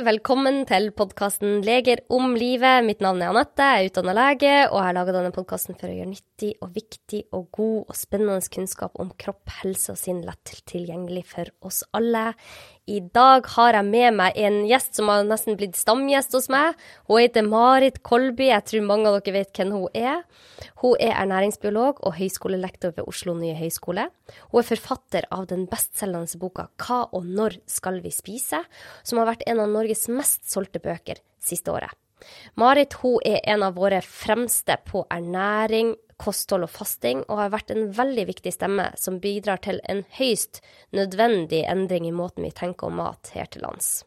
velkommen til podkasten Leger om livet. Mitt navn er Anette, jeg er utdanna lege, og jeg har laga denne podkasten for å gjøre nyttig og viktig og god og spennende kunnskap om kropp, helse og sinn lett tilgjengelig for oss alle. I dag har jeg med meg en gjest som har nesten blitt stamgjest hos meg. Hun heter Marit Kolby. Jeg tror mange av dere vet hvem hun er. Hun er ernæringsbiolog og høyskolelektor ved Oslo nye høyskole. Hun er forfatter av den bestselgende boka 'Hva og når skal vi spise?', som har vært en av Norges mest solgte bøker siste året. Marit hun er en av våre fremste på ernæring, kosthold og fasting, og har vært en veldig viktig stemme som bidrar til en høyst nødvendig endring i måten vi tenker om mat her til lands.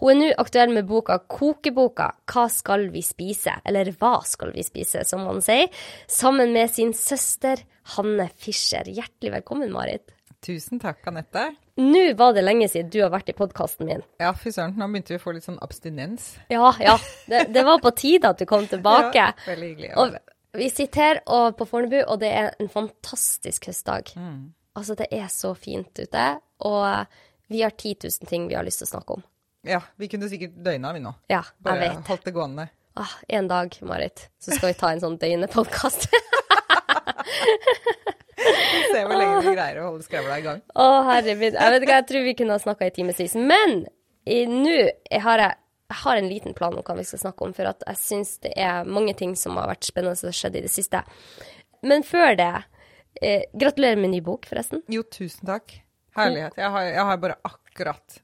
Hun er nå aktuell med boka Kokeboka Hva skal vi spise? Eller Hva skal vi spise, som man sier, sammen med sin søster Hanne Fischer. Hjertelig velkommen, Marit. Tusen takk, Anette. Nå var det lenge siden du har vært i podkasten min. Ja, fy søren, nå begynte vi å få litt sånn abstinens. Ja, ja. Det, det var på tide at du kom tilbake. Ja, veldig hyggelig. Og vi sitter her og, på Fornebu, og det er en fantastisk høstdag. Mm. Altså, det er så fint ute, og vi har 10 000 ting vi har lyst til å snakke om. Ja, vi kunne sikkert døgna, vi nå. Ja, jeg Bare vet. holdt det gående. Ah, en dag, Marit, så skal vi ta en sånn døgnepodkast. Se hvor lenge vi greier å holde skravla i gang. Å, herre min. Jeg vet ikke, jeg tror vi kunne ha snakka i timevis. Men nå har jeg jeg har en liten plan om hva vi skal snakke om, for jeg syns det er mange ting som har vært spennende som har skjedd i det siste. Men før det, eh, gratulerer med ny bok, forresten. Jo, tusen takk. Herlighet. Jeg har, jeg har bare akkurat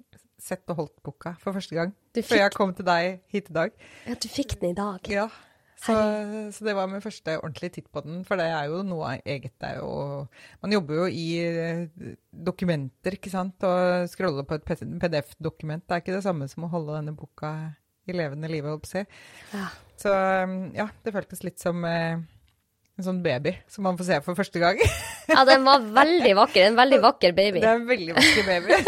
sett og holdt boka for første gang. Fikk... Før jeg kom til deg hit i dag. Ja, du fikk den i dag. Ja. Så, så, det var min første ordentlige titt på den, for det er jo noe eget. Det er jo, man jobber jo i eh, dokumenter, ikke sant, og scroller på et PDF-dokument. Det er ikke det samme som å holde denne boka i levende live, holdt på å si. Ja. Så ja, det føltes litt som eh, en sånn baby som man får se for første gang. ja, den var veldig vakker. En veldig vakker baby. Det er en veldig vakker baby.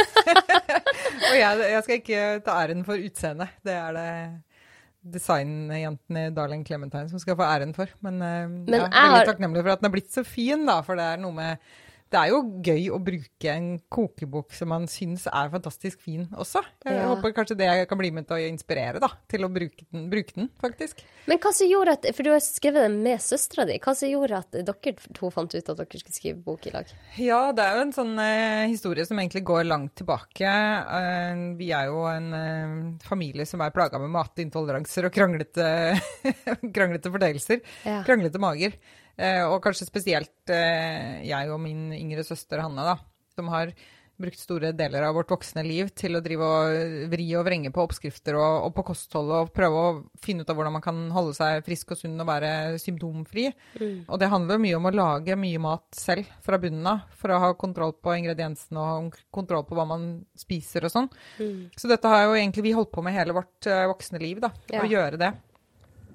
og jeg, jeg skal ikke ta æren for utseendet. Det er det designjentene Darling Clementine som skal få æren for. Men, Men ja, veldig har... takknemlig for at den er blitt så fin, da. For det er noe med det er jo gøy å bruke en kokebok som man syns er fantastisk fin også. Jeg ja. håper kanskje det kan bli med til å inspirere da, til å bruke den, bruke den, faktisk. Men hva som gjorde at, For du har skrevet den med søstera di. Hva som gjorde at dere to fant ut at dere skulle skrive bok i lag? Ja, det er jo en sånn eh, historie som egentlig går langt tilbake. Eh, vi er jo en eh, familie som er plaga med matintoleranser og kranglete, kranglete fordelelser. Ja. Kranglete mager. Eh, og kanskje spesielt eh, jeg og min yngre søster Hanne, da, som har brukt store deler av vårt voksne liv til å drive og vri og vrenge på oppskrifter og, og på kosthold og prøve å finne ut av hvordan man kan holde seg frisk og sunn og være symptomfri. Mm. Og det handler mye om å lage mye mat selv fra bunnen av for å ha kontroll på ingrediensene og kontroll på hva man spiser og sånn. Mm. Så dette har jo egentlig vi holdt på med hele vårt uh, voksne liv, da. Ja. Å gjøre det.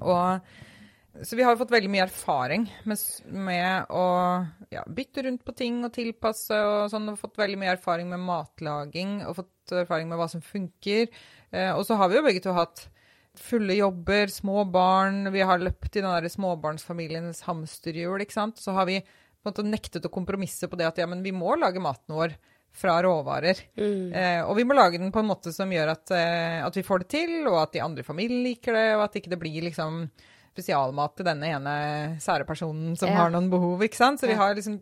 Og så vi har fått veldig mye erfaring med, med å ja, bytte rundt på ting og tilpasse og sånn. Og fått veldig mye erfaring med matlaging og fått erfaring med hva som funker. Eh, og så har vi jo begge to hatt fulle jobber, små barn. Vi har løpt i den der småbarnsfamiliens hamsterhjul, ikke sant. Så har vi på en måte nektet å kompromisse på det at ja, men vi må lage maten vår fra råvarer. Mm. Eh, og vi må lage den på en måte som gjør at, eh, at vi får det til, og at de andre i familien liker det, og at ikke det blir liksom spesialmat til denne ene sære personen som ja. har noen behov, ikke sant. Så vi har liksom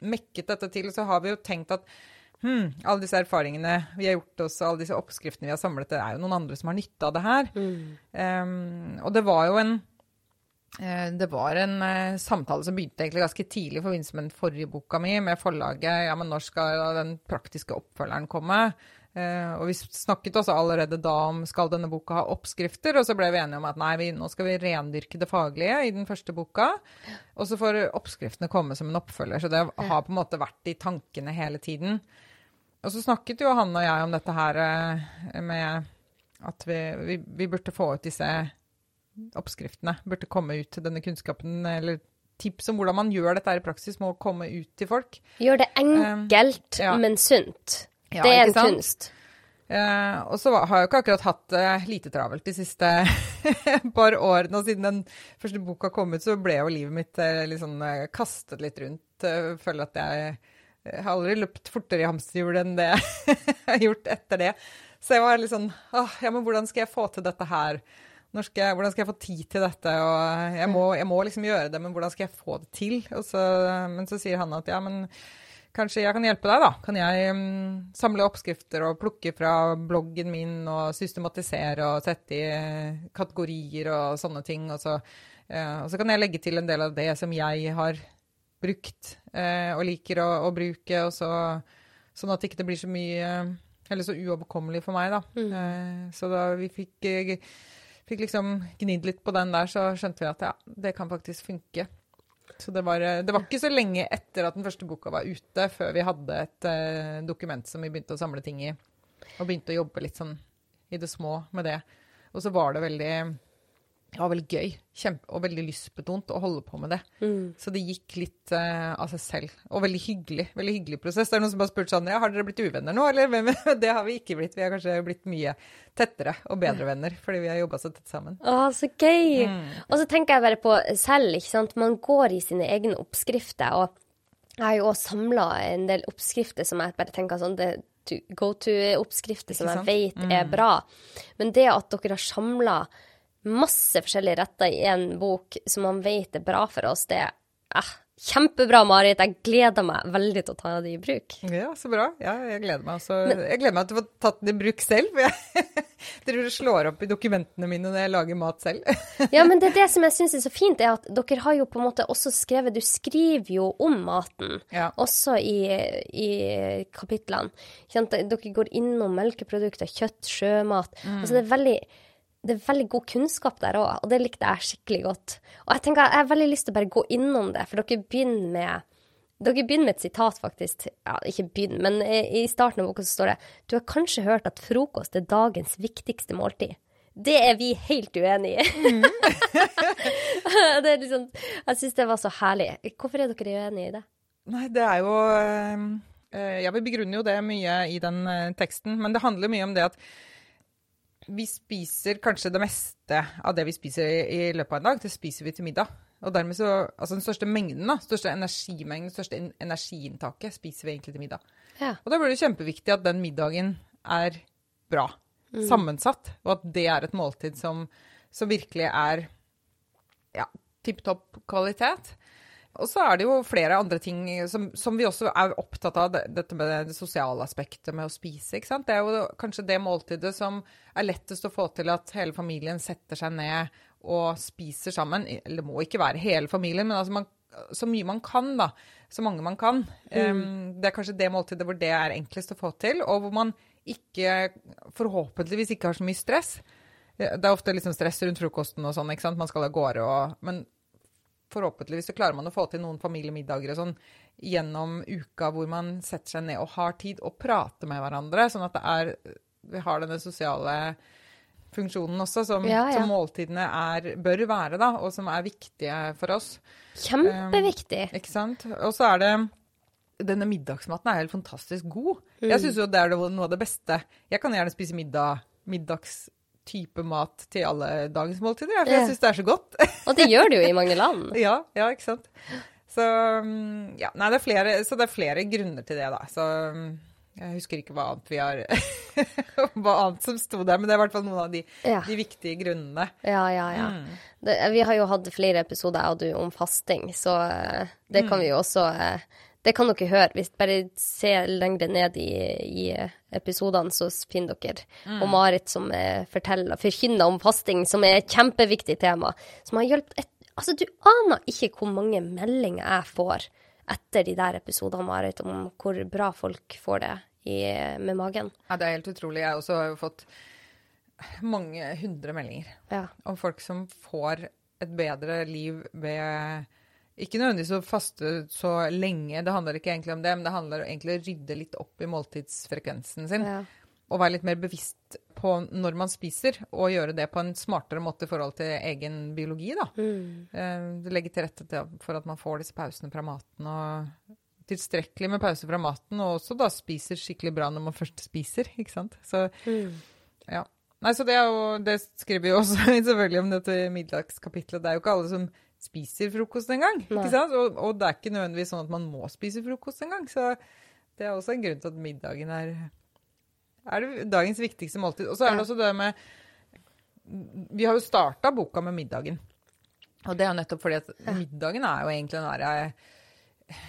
mekket dette til, og så har vi jo tenkt at Hmm, alle disse erfaringene vi har gjort oss, alle disse oppskriftene vi har samlet, det er jo noen andre som har nytte av det her. Mm. Um, og det var jo en uh, det var en uh, samtale som begynte egentlig ganske tidlig i forbindelse med den forrige boka mi, med forlaget. Ja, men når skal den praktiske oppfølgeren komme? Uh, og vi snakket også allerede da om skal denne boka ha oppskrifter, og så ble vi enige om at nei, vi, nå skal vi rendyrke det faglige i den første boka. Og så får oppskriftene komme som en oppfølger. Så det har på en måte vært i tankene hele tiden. Og så snakket jo han og jeg om dette her uh, med at vi, vi, vi, burde få ut disse oppskriftene. Burde komme ut til denne kunnskapen, eller tips om hvordan man gjør dette her i praksis, må komme ut til folk. Gjør det enkelt, um, ja. men sunt. Ja, det er en sant? kunst. Uh, og så har jeg jo ikke akkurat hatt det uh, lite travelt de siste par årene. Og siden den første boka kom ut, så ble jo livet mitt uh, liksom kastet litt rundt. Føler at jeg, jeg har aldri løpt fortere i hamsterhjulet enn det jeg har gjort etter det. Så jeg var litt sånn åh, ja, men hvordan skal jeg få til dette her? Skal jeg, hvordan skal jeg få tid til dette? Og jeg må, jeg må, liksom gjøre det, men hvordan skal jeg få det til? Så, men så sier han at ja, men kanskje jeg kan hjelpe deg, da. Kan jeg um, samle oppskrifter og plukke fra bloggen min og systematisere og sette i uh, kategorier og sånne ting. Og så, uh, og så, kan jeg legge til en del av det som jeg har brukt uh, og liker å, å bruke, og så, sånn at det ikke blir så mye Eller så uoverkommelig for meg, da. Mm. så da vi fikk fikk liksom gnidd litt på den der, så skjønte vi at ja, det kan faktisk funke. Så det var, det var, ikke så lenge etter at den første boka var ute, før vi hadde et uh, dokument som vi begynte å samle ting i. Og begynte å jobbe litt sånn i det små med det. Og så var det veldig det var veldig gøy kjempe, og veldig lystbetont å holde på med det. Mm. Så det gikk litt uh, av seg selv. Og veldig hyggelig. Veldig hyggelig prosess. Det er noen som har spurt sånn ja, har dere blitt uvenner nå, eller? Men det har vi ikke blitt. Vi har kanskje blitt mye tettere og bedre venner fordi vi har jobba så tett sammen. Å, så gøy. Mm. Og så tenker jeg bare på selv, ikke sant. Man går i sine egne oppskrifter. og jeg har jo også samla en del oppskrifter som jeg bare tenker sånn det go to-oppskrifter som jeg vet mm. er bra. Men det at dere har samla masse forskjellige retter i én bok som man vet er bra for oss, det er eh, kjempebra, Marit. Jeg gleder meg veldig til å ta det i bruk. Ja, så bra. Ja, jeg gleder meg også. Jeg gleder meg til å få tatt det i bruk selv. Dere slår opp i dokumentene mine når jeg lager mat selv. ja, men det er det som jeg syns er så fint, er at dere har jo på en måte også skrevet Du skriver jo om maten, ja. også i, i kapitlene. Dere går innom melkeprodukter, kjøtt, sjømat. Mm. Altså det er veldig det er veldig god kunnskap der òg, og det likte jeg skikkelig godt. Og jeg tenker, jeg har veldig lyst til å bare gå innom det, for dere begynner med dere begynner med et sitat, faktisk. Ja, ikke begynn, men i starten av boka så står det Du har kanskje hørt at frokost er dagens viktigste måltid. Det er vi helt uenig i. Mm. liksom, jeg syns det var så herlig. Hvorfor er dere uenige i det? Nei, det er jo øh, Jeg begrunner jo det mye i den øh, teksten, men det handler mye om det at vi spiser kanskje det meste av det vi spiser i, i, løpet av en dag, det spiser vi til middag. Og dermed så, altså Den største mengden, da, største energimengden, største energiinntaket spiser vi egentlig til middag. Ja. Og da blir det kjempeviktig at den middagen er bra mm. sammensatt, og at det er et måltid som, som virkelig er ja, tipp topp kvalitet. Og så er det jo flere andre ting som, som, vi også er opptatt av, dette med det sosiale aspektet med å spise. ikke sant? Det er jo kanskje det måltidet som er lettest å få til at hele familien setter seg ned og spiser sammen. Eller det må ikke være hele familien, men altså man, så mye man kan, da. Så mange man kan. Mm. Um, det er kanskje det måltidet hvor det er enklest å få til, og hvor man ikke, forhåpentligvis ikke har så mye stress. Det er ofte liksom stress rundt frokosten og sånn, ikke sant. Man skal av gårde og Men forhåpentligvis så klarer man å få til noen familiemiddager og sånn gjennom uka hvor man setter seg ned og har tid og prater med hverandre, sånn at det er Vi har denne sosiale funksjonen også, som, ja, ja. som måltidene er, bør være, da, og som er viktige for oss. Kjempeviktig. Um, ikke sant. Og så er det denne middagsmaten er helt fantastisk god. Mm. Jeg syns jo det er noe av det beste. Jeg kan gjerne spise middag, middags type mat til alle dagens måltider. For jeg syns det er så godt. Og det gjør det jo i mange land. ja, ja, ikke sant. Så mm, ja, nei, det er flere, så det er flere grunner til det, da. Så mm, jeg husker ikke hva annet vi har Hva annet som sto der, men det er i hvert fall noen av de, ja. de viktige grunnene. Ja, ja, ja. Mm. Det, vi har jo hatt flere episoder av du om fasting, så eh, det kan mm. vi jo også eh, det kan dere høre. Hvis bare ser lenger ned i, i episodene, så finner dere mm. og Marit som forteller, forkynner om fasting, som er et kjempeviktig tema. Som har hjulpet Altså, du aner ikke hvor mange meldinger jeg får etter de der episodene, Marit, om hvor bra folk får det i, med magen. Ja, det er helt utrolig. Jeg også har jo fått mange hundre meldinger ja. om folk som får et bedre liv ved ikke nødvendigvis å faste så lenge, det handler ikke egentlig om det, men det handler egentlig om å rydde litt opp i måltidsfrekvensen sin. Ja. Og være litt mer bevisst på når man spiser, og gjøre det på en smartere måte i forhold til egen biologi. da. Mm. Eh, det legger til rette for at man får disse pausene fra maten, og tilstrekkelig med pause fra maten, og også da spiser skikkelig bra når man først spiser. ikke sant? Så mm. ja. Nei, så det, jo, det skriver vi jo også selvfølgelig om dette middagskapitlet. Det er jo ikke alle som spiser frokost engang. Og, og det er ikke nødvendigvis sånn at man må spise frokost engang. Så det er også en grunn til at middagen er er dagens viktigste måltid. Og så er det også det med Vi har jo starta boka med middagen. Og det er jo nettopp fordi at middagen er jo egentlig den derre eh,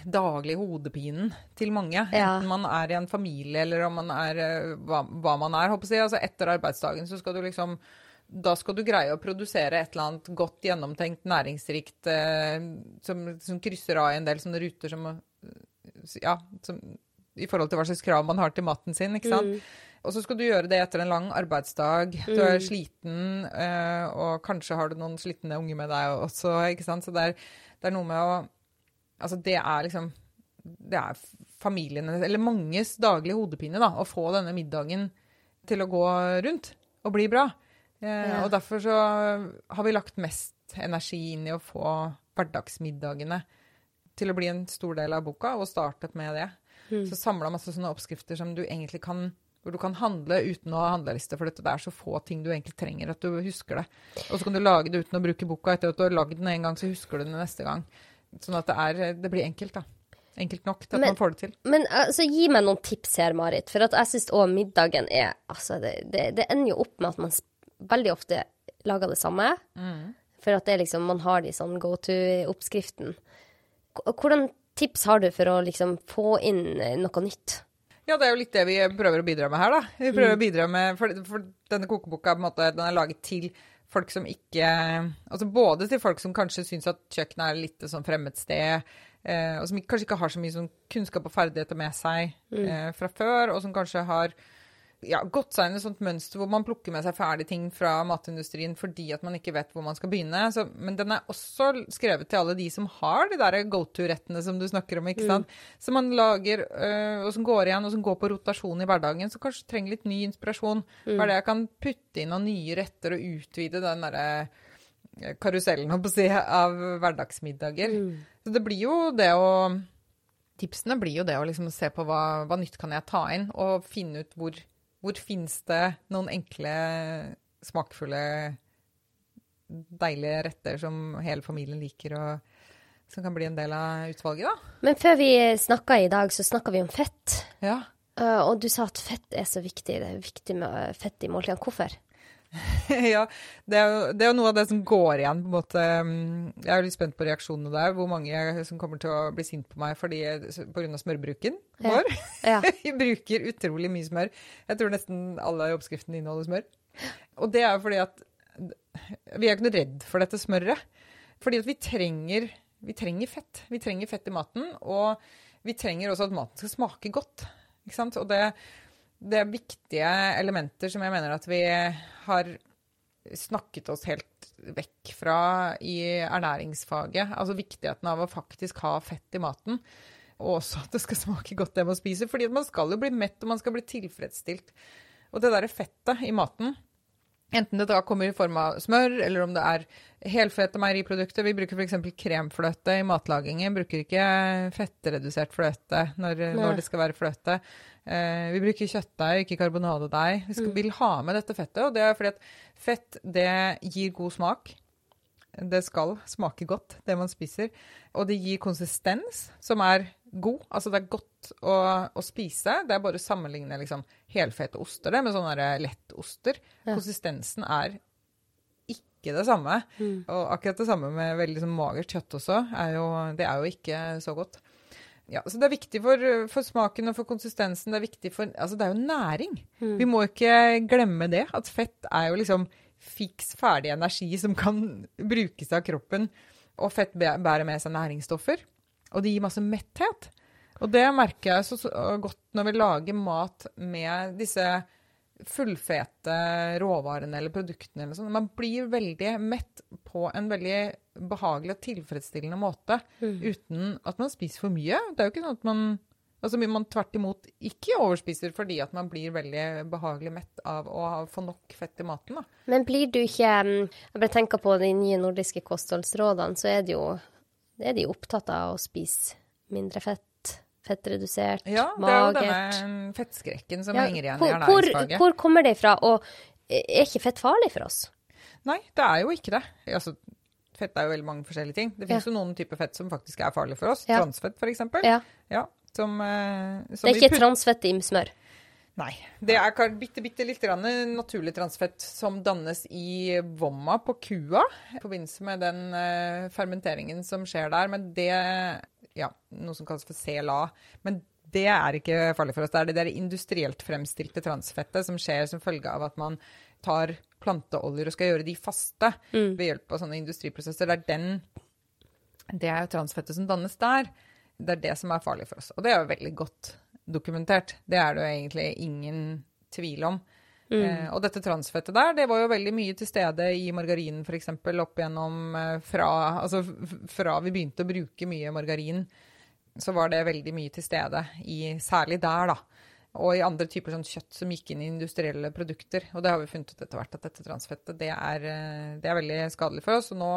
daglige hodepinen til mange. Enten man er i en familie eller om man er eh, hva, hva man er. Håper jeg. Altså etter arbeidsdagen så skal du liksom da skal du greie å produsere et eller annet godt gjennomtenkt, næringsrikt eh, som, som krysser av i en del sånne ruter som eh, Ja, som, i forhold til hva slags krav man har til maten sin, ikke sant. Og så skal du gjøre det etter en lang arbeidsdag. Du er sliten, eh, og kanskje har du noen slitne unge med deg også, ikke sant. Så det er, det er noe med å Altså, det er liksom Det er familiene, eller manges daglige hodepine, da, å få denne middagen til å gå rundt og bli bra. Eh, Ja. Og derfor så har vi lagt mest energi inn i å få hverdagsmiddagene til å bli en stor del av boka, og startet med det. Så samla masse sånne oppskrifter som du egentlig kan hvor du kan handle uten å ha handleliste, for det er så få ting du egentlig trenger at du husker det. Og så kan du lage det uten å bruke boka. Etter at du har lagd den en gang, så husker du den neste gang. Sånn at det, er, det blir enkelt, da. Enkelt nok til at Men- man får det til. Men altså, gi meg noen tips her, Marit. For at jeg syns òg middagen er Altså, det, det, det ender jo opp med at man sp- veldig ofte lager det samme. For at det liksom Man har de sånn go to-oppskriften. Hvordan tips har du for å liksom få inn eh, noe nytt? Ja, det er jo litt det vi prøver å bidra med her, da. Vi prøver å bidra med, for, for denne kokeboka måte, den er laget til folk som ikke Altså både til folk som kanskje syns at kjøkkenet er litt sånn fremmed sted, eh, og som kanskje ikke har så mye sånn kunnskap og ferdigheter med seg eh, fra før, og som kanskje har ja, gått seg inn i et sånt mønster hvor man plukker med seg ferdige ting fra matindustrien fordi at man ikke vet hvor man skal begynne. Så, men den er også skrevet til alle de som har de der go to-rettene som du snakker om. ikke sant? Som man lager, øh, og som går igjen, og som går på rotasjon i hverdagen. Så kanskje trenger litt ny inspirasjon. Hva er det jeg kan putte inn av nye retter og utvide den derre eh, karusellen holdt på å si, av hverdagsmiddager. Så det blir jo det å Tipsene blir jo det å liksom se på hva, hva nytt kan jeg ta inn, og finne ut hvor, hvor fins det noen enkle, smakfulle, deilige retter som hele familien liker, og som kan bli en del av utvalget, da. Men før vi snakka i dag, så snakka vi om fett. Ja. Uh, og du sa at fett er så viktig. Det er viktig med eh, fett i måltidene. Hvorfor? ja, det er, jo, det er jo noe av det som går igjen, på en måte. Mm, Jeg er litt spent på reaksjonene der. Hvor mange som kommer til å bli sint på meg fordi pga. smørbruken Ja. Ja. Vi bruker utrolig mye smør. Jeg tror nesten alle i oppskriften inneholder smør. Og det er jo fordi at vi er ikke noe redd for dette smøret. Fordi at vi trenger, vi trenger fett. Vi trenger fett i maten, og vi trenger også at maten skal smake godt. Ikke sant? Og det, det er viktige elementer som jeg mener at vi har snakket oss helt vekk fra i ernæringsfaget. Altså viktigheten av å faktisk ha fett i maten. Og også at det skal smake godt det man spiser. fordi man skal jo bli mett, og man skal bli tilfredsstilt. Og det derre fettet i maten, enten det da kommer i form av smør, eller om det er helfete meieriprodukter. Vi bruker f.eks. kremfløte i matlagingen. Bruker ikke fettredusert fløte når, når det skal være fløte. Eh, vi bruker kjøttdeig, ikke karbonadedeig. Vi skal, vil ha med dette fettet, og det er fordi at fett det gir god smak. Det skal smake godt, det man spiser. Og det gir konsistens, som er god. Altså det er godt å, å spise. Det er bare å sammenligne liksom, helfete oster det, med sånne lettoster. Ja. Konsistensen er ikke det samme. Og akkurat det samme med veldig liksom, magert kjøtt også. Er jo, det er jo ikke så godt. Ja, så Det er viktig for, for smaken og for konsistensen. Det er viktig for, altså det er jo næring. Vi må ikke glemme det. At fett er jo liksom fiks ferdig energi som kan brukes av kroppen. Og fett bærer med seg næringsstoffer. Og det gir masse metthet. Og det merker jeg så, så godt når vi lager mat med disse fullfete råvarene eller produktene eller sånn. Man blir veldig mett på en veldig behagelig og tilfredsstillende måte uten at man spiser for mye. Det er jo ikke sånn at man Altså man tvert imot ikke overspiser fordi at man blir veldig behagelig mett av å få nok fett i maten. Da. Men blir du ikke mm, Jeg bare tenker på de nye nordiske kostholdsrådene, så er jo er de opptatt av å spise mindre fett. Fettredusert, Ja, det er jo denne fettskrekken som Ja, henger igjen hvor, i ernæringsfaget. hvor kommer det fra, og er ikke fett farlig for oss? Nei, det er jo ikke det. Altså, fett er jo veldig mange forskjellige ting. Det finnes Ja. jo noen typer fett som faktisk er farlig for oss. Ja. Transfett, f.eks. Ja. Ja, som, eh, som Det er ikke transfett i smør. Nei. Det er bitte, bitte litt grann naturlig transfett som dannes i vomma på kua i forbindelse med den eh, fermenteringen som skjer der. Men det Ja, noe som kalles for CLA. Men det er ikke farlig for oss. Det er det der industrielt fremstilte transfettet som skjer som følge av at man tar planteoljer og skal gjøre de faste ved hjelp av sånne industriprosesser. Det er den Det er jo transfettet som dannes der. Det er det som er farlig for oss. Og det er jo veldig godt dokumentert. Det er det jo egentlig ingen tvil om. Eh, og dette transfettet der, det var jo veldig mye til stede i margarinen f.eks. opp igjennom eh, fra Altså fra vi begynte å bruke mye margarin, så var det veldig mye til stede i Særlig der, da. Og i andre typer sånn kjøtt som gikk inn i industrielle produkter. Og det har vi funnet ut etter hvert at dette transfettet det er, eh, det er veldig skadelig for oss. Og nå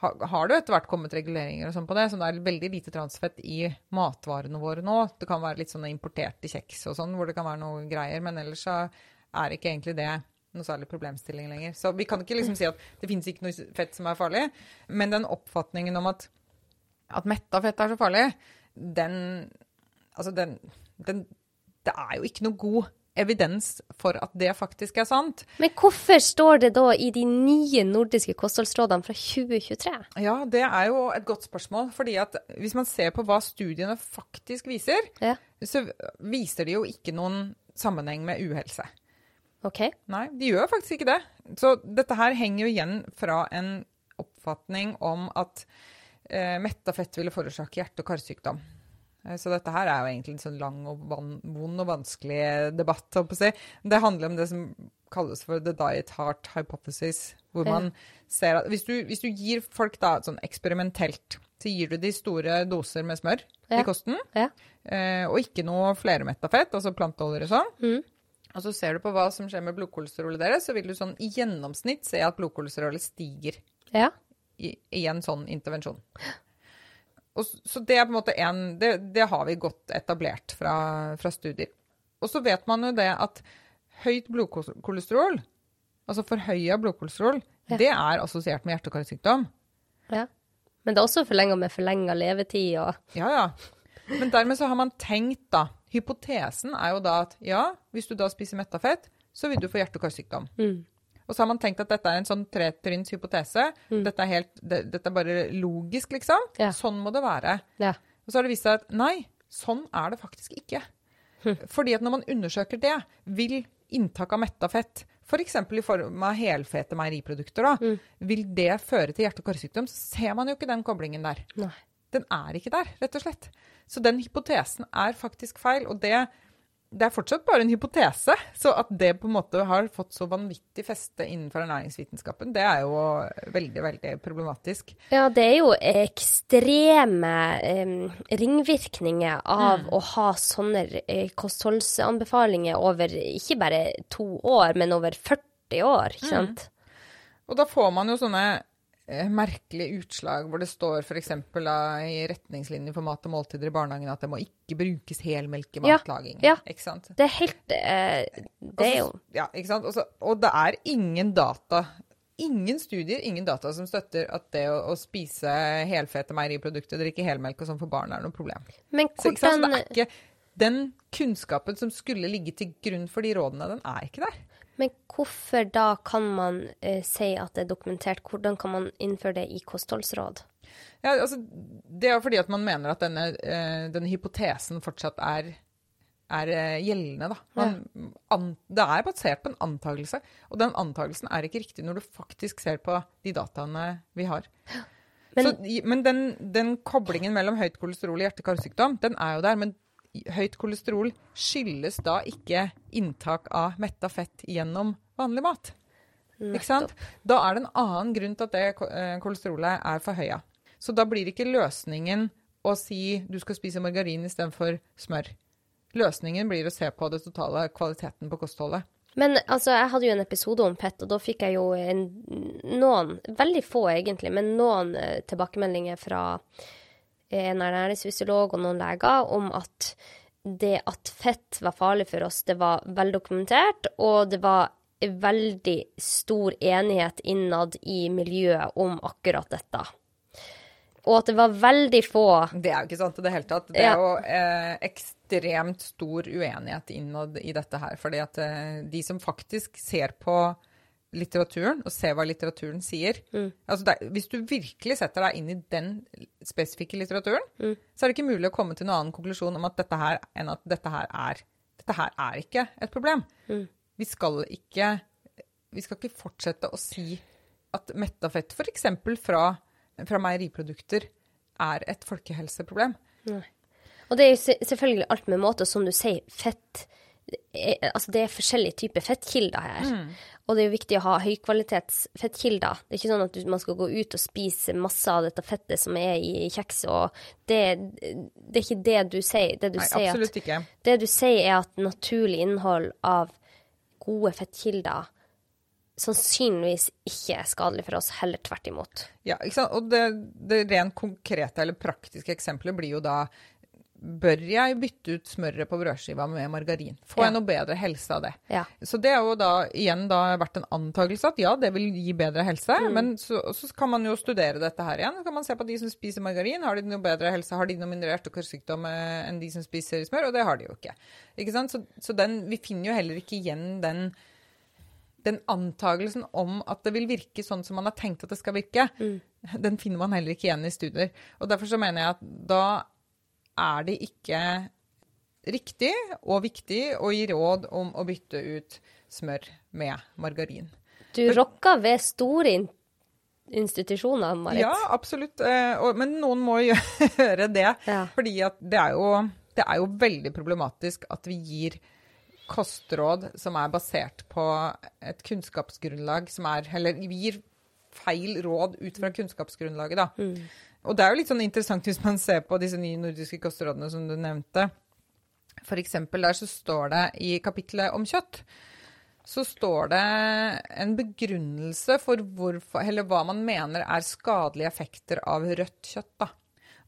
har det etter hvert kommet reguleringer og sånn på det, så det er veldig lite transfett i matvarene våre nå. Det kan være litt sånne importerte kjeks og sånn, hvor det kan være noe greier, men ellers så er ikke egentlig det noe særlig problemstilling lenger. Så vi kan ikke liksom si at det finnes ikke noe fett som er farlig, men den oppfatningen om at, at metta fett er så farlig, den Altså, den, den Det er jo ikke noe god evidens for at det faktisk er sant. Men hvorfor står det da i de nye nordiske kostholdsrådene fra 2023? Ja, det er jo et godt spørsmål. fordi at hvis man ser på hva studiene faktisk viser, Ja, så viser de jo ikke noen sammenheng med uhelse. OK. Nei, de gjør faktisk ikke det. Så dette her henger jo igjen fra en oppfatning om at eh, metta fett ville forårsake hjerte- og karsykdom. Eh, Så dette her er jo egentlig en sånn lang og vond og vanskelig debatt. si. Det handler om det som kalles for the diet heart hypothesis. Hvor man ser at hvis du, hvis du gir folk da sånn eksperimentelt, så gir du de store doser med smør Ja. i kosten, Ja. eh, og ikke noe flermetta fett, altså planteoljer og sånn. Mm. Og så ser du på hva som skjer med blodkolesterolet deres, så vil du sånn i gjennomsnitt se at blodkolesterolet stiger Ja. i, i en sånn intervensjon. Og, så det er på en måte en Det, det har vi godt etablert fra, fra studier. Og så vet man jo det at høyt blodkolesterol, altså forhøya blodkolesterol, Ja. det er assosiert med hjerte- og karsykdom. ja. Men det er også forlenga med forlenga levetid og Ja, ja. Men dermed så har man tenkt, da Hypotesen er jo da at ja, hvis du da spiser metta fett, så vil du få hjerte- og karsykdom. Mm. Og så har man tenkt at dette er en sånn tretrinns hypotese. Dette, er helt, det, dette er bare logisk, liksom. Mm. Ja. Sånn må det være. Ja. Og så har det vist seg at nei, sånn er det faktisk ikke. Fordi at når man undersøker det, vil inntak av metta fett, f.eks. i form av helfete meieriprodukter, da, Mm. vil det føre til hjerte- og karsykdom, så ser man jo ikke den koblingen der. Nei. Den er ikke der, rett og slett. Så den hypotesen er faktisk feil, og det, det er fortsatt bare en hypotese. Så at det på en måte har fått så vanvittig feste innenfor ernæringsvitenskapen, det er jo veldig, veldig problematisk. Ja, det er jo ekstreme eh, ringvirkninger av å ha sånne eh, kostholdsanbefalinger over ikke bare to år, men over 40 år, ikke sant? Og da får man jo sånne eh, merkelige utslag hvor det står f.eks. i retningslinjer for mat og måltider i barnehagen at det må ikke brukes helmelk i Ja, matlaging. ja. Ikke sant? Det er helt eh, Det er jo Ja, ikke sant? Også, og det er ingen data, ingen studier, ingen data som støtter at det å, å spise helfete meieriprodukter, drikke helmelk og sånn for barn er noe problem. Men Så, ikke sant? Så det er ikke den kunnskapen som skulle ligge til grunn for de rådene, den er ikke der. Men hvorfor da kan man eh, si at det er dokumentert? Hvordan kan man innføre det i kostholdsråd? Ja, altså, det er fordi at man mener at denne, eh, denne hypotesen fortsatt er, er eh, gjeldende. Da. Man, an, det er basert på en antakelse, og den antakelsen er ikke riktig når du faktisk ser på de dataene vi har. Men- Så, men den, den koblingen mellom høyt kolesterol og hjerte-karsykdom, den er jo der. Men høyt kolesterol skyldes da ikke inntak av metta fett gjennom vanlig mat. Ikke sant? Da er det en annen grunn til at det eh, kolesterolet er forhøya. Så da blir ikke løsningen å si du skal spise margarin istedenfor smør. Løsningen blir å se på det totale kvaliteten på kostholdet. Men altså, jeg hadde jo en episode om fett, og da fikk jeg jo en, noen, veldig få egentlig, men noen eh, tilbakemeldinger fra en ernæringsfysiolog og noen leger om at det at fett var farlig for oss, det var veldokumentert, og det var veldig stor enighet innad i miljøet om akkurat dette. Og at det var veldig få Det er jo ikke sant i det hele tatt. Det Ja. er jo eh, ekst ekstremt stor uenighet innad i dette her. fordi at eh, de som faktisk ser på litteraturen og se hva litteraturen sier Mm. altså det, er- Hvis du virkelig setter deg inn i den spesifikke litteraturen, Mm. så er det ikke mulig å komme til noen annen konklusjon om at dette her, enn at dette her er Dette her er ikke et problem. Mm. Vi skal ikke Vi skal ikke fortsette å si at mettafett, f.eks. Fra, fra meieriprodukter, er et folkehelseproblem. Og det er jo selvfølgelig alt med måte, som du sier, fett Altså det er forskjellige typer fettkilder her. Mm. Og det er jo viktig å ha høykvalitets fettkilder. Det er ikke sånn at man skal gå ut og spise masse av dette fettet som er i kjeks, og det, det er ikke det du sier. Det du Nei, sier at absolutt ikke. Det du sier er at naturlig innhold av gode fettkilder sannsynligvis ikke er skadelig for oss, heller tvert imot. Ja, ikke sant? Og det, det rent konkrete eller praktiske eksempelet blir jo da Bør jeg bytte ut smøret på brødskiva med margarin? Får Ja. jeg noe bedre helse av det? Ja. Så det er jo da igjen da vært en antakelse at ja, det vil gi bedre helse. Mm. Men så, så kan man jo studere dette her igjen. Så kan man se på de som spiser margarin. Har de noe bedre helse? Har de noe mindre hjertekarsykdom eh, enn de som spiser smør? Og det har de jo ikke. Ikke sant? Så, så den, vi finner jo heller ikke igjen den den antagelsen om at det vil virke sånn som man har tenkt at det skal virke, den finner man heller ikke igjen i studier. Og derfor så mener jeg at da er det ikke riktig og viktig å gi råd om å bytte ut smør med margarin. Du rokker ved store institusjoner, Marit. Ja, absolutt. eh, Men noen må gjøre det. Ja. Fordi det er, jo, det er jo veldig problematisk at vi gir kostråd som er basert på et kunnskapsgrunnlag som er Eller vi gir feil råd ut fra kunnskapsgrunnlaget, da. Og det er jo litt sånn interessant hvis man ser på disse nye nordiske kostrådene som du nevnte. For eksempel der så står det i kapitlet om kjøtt så står det en begrunnelse for hvorfor, eller hva man mener er skadelige effekter av rødt kjøtt. Da.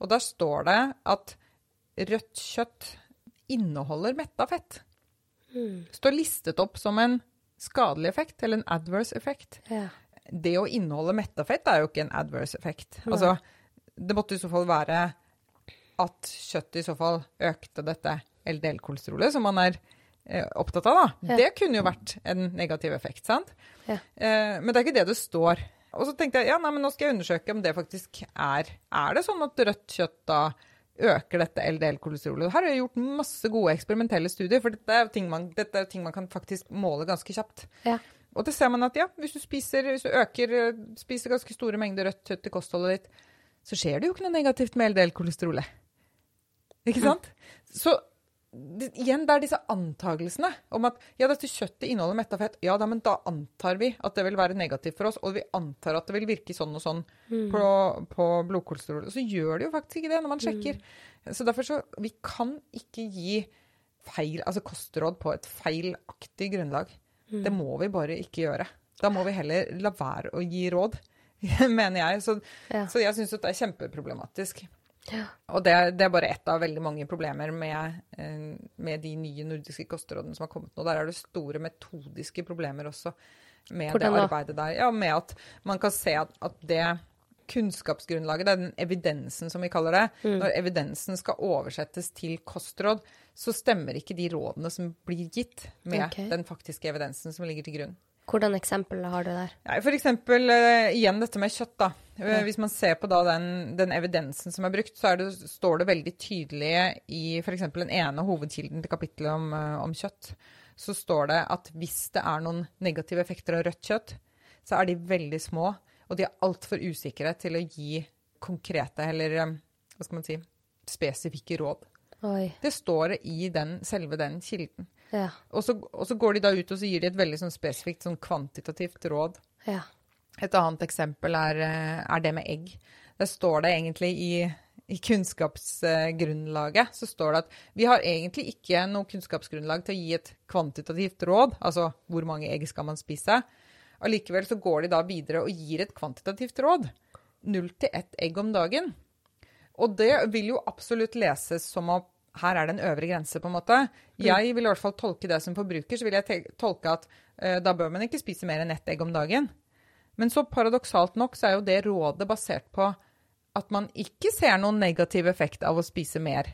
Og der står det at rødt kjøtt inneholder metta fett. Står listet opp som en skadelig effekt, eller en adverse effekt. Ja. Det å inneholde metta fett er jo ikke en adverse effekt. Altså, det måtte i så fall være at kjøttet i så fall økte dette LDL-kolesterolet, som man er eh, opptatt av, da. Ja. Det kunne jo vært en negativ effekt, sant? Ja. Eh, men det er ikke det det står. Og så tenkte jeg ja, nei, men nå skal jeg undersøke om det faktisk er Er det sånn at rødt kjøtt da øker dette LDL-kolesterolet? Her har jeg gjort masse gode eksperimentelle studier, for dette er ting man, er ting man kan faktisk måle ganske kjapt. Ja. Og det ser man at ja, hvis du spiser, hvis du øker, eh, spiser ganske store mengder rødt kjøtt i kostholdet ditt, så skjer det jo ikke noe negativt med LDL-kolesterolet. Ikke sant? Så det, igjen, det er disse antagelsene om at ja, dette kjøttet inneholder metta fett. Ja da, men da antar vi at det vil være negativt for oss, og vi antar at det vil virke sånn og sånn på, på blodkolesterol. Og så gjør det jo faktisk ikke det når man sjekker. Så derfor så Vi kan ikke gi feil, altså kostråd på et feilaktig grunnlag. Det må vi bare ikke gjøre. Da må vi heller la være å gi råd, mener jeg. Så, Ja. så jeg syns det er kjempeproblematisk. Ja. Og det, det er bare ett av veldig mange problemer med, eh, med de nye nordiske kostrådene som har kommet nå. Der er det store metodiske problemer også med Hvordan det arbeidet der. Ja, med at man kan se at, at det kunnskapsgrunnlaget, det er den evidensen som vi kaller det, Mm. når evidensen skal oversettes til kostråd, så stemmer ikke de rådene som blir gitt med okay. den faktiske evidensen som ligger til grunn. Hvordan eksempel har du der? Ja, for eksempel eh, igjen dette med kjøtt. da. Eh, Hvis man ser på da den, den evidensen som er brukt, så er det, står det veldig tydelig i f.eks. den ene hovedkilden til kapittelet om, eh, om kjøtt, så står det at hvis det er noen negative effekter av rødt kjøtt, så er de veldig små, og de er altfor usikre til å gi konkrete eller hva skal man si, spesifikke råd. Oi. Det står i den, selve den kilden. Ja. Og så, og så går de da ut og så gir de et veldig sånn spesifikt sånn kvantitativt råd. Ja. Et annet eksempel er, eh, er det med egg. Der står det egentlig i, i kunnskapsgrunnlaget så står det at vi har egentlig ikke noe kunnskapsgrunnlag til å gi et kvantitativt råd, altså hvor mange egg skal man spise. Allikevel så går de da videre og gir et kvantitativt råd. Null til ett egg om dagen. Og det vil jo absolutt leses som at her er det en øvre grense, på en måte. Jeg vil i hvert fall tolke det som forbruker, så vil jeg tolke at uh, da bør man ikke spise mer enn ett egg om dagen. Men så paradoksalt nok så er jo det rådet basert på at man ikke ser noen negativ effekt av å spise mer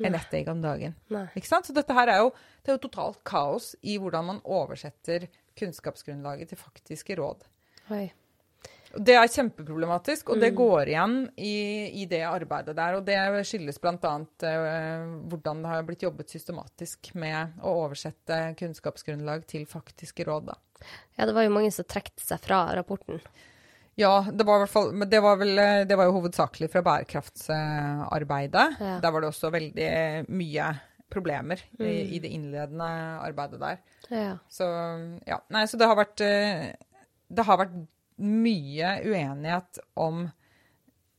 enn ett egg om dagen. Nei. Ikke sant? Så dette her er jo, det er jo totalt kaos i hvordan man oversetter kunnskapsgrunnlaget til faktiske råd. Oi. Det er kjempeproblematisk, og det Mm. går igjen i, i det arbeidet der. Og det skyldes bl.a. Uh, hvordan det har blitt jobbet systematisk med å oversette kunnskapsgrunnlag til faktiske råd. Da. Ja, det var jo mange som trekte seg fra rapporten. Ja, det var, fall, det var, vel, eh, det var jo hovedsakelig fra bærekraftsarbeidet. Ja. Der var det også veldig mye problemer i, Mm. i det innledende arbeidet der. Ja. Så ja, nei, så det har vært eh, Det har vært mye uenighet om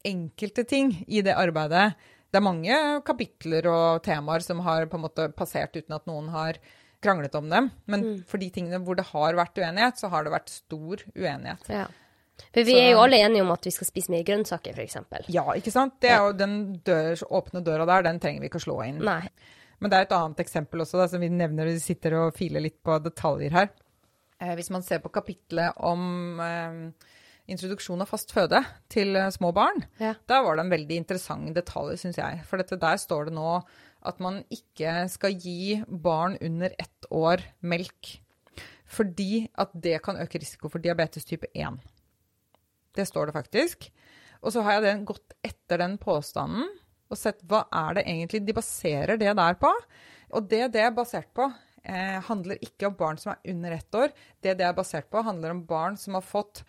enkelte ting i det arbeidet. Det er mange kapitler og temaer som har på en måte passert uten at noen har kranglet om dem. Men Mm. for de tingene hvor det har vært uenighet, så har det vært stor uenighet. ja. For vi Så- er jo alle enige om at vi skal spise mer grønnsaker, f.eks. Ja, ikke sant? Det er jo den dør, åpne døra der, den trenger vi ikke å slå inn. Nei. Men det er et annet eksempel også, da, som vi nevner, vi sitter og filer litt på detaljer her. Eh, hvis man ser på kapitlet om eh, introduksjon av fast føde til eh, små barn, Ja. der var det en veldig interessant detalj, syns jeg. For dette, der står det nå at man ikke skal gi barn under ett år melk. Fordi at det kan øke risiko for diabetes type 1. Det står det faktisk. Og så har jeg den, gått etter den påstanden og sett hva er det egentlig de baserer det der på. Og det det er basert på, eh, handler ikke om barn som er under ett år. Det det er basert på, handler om barn som har fått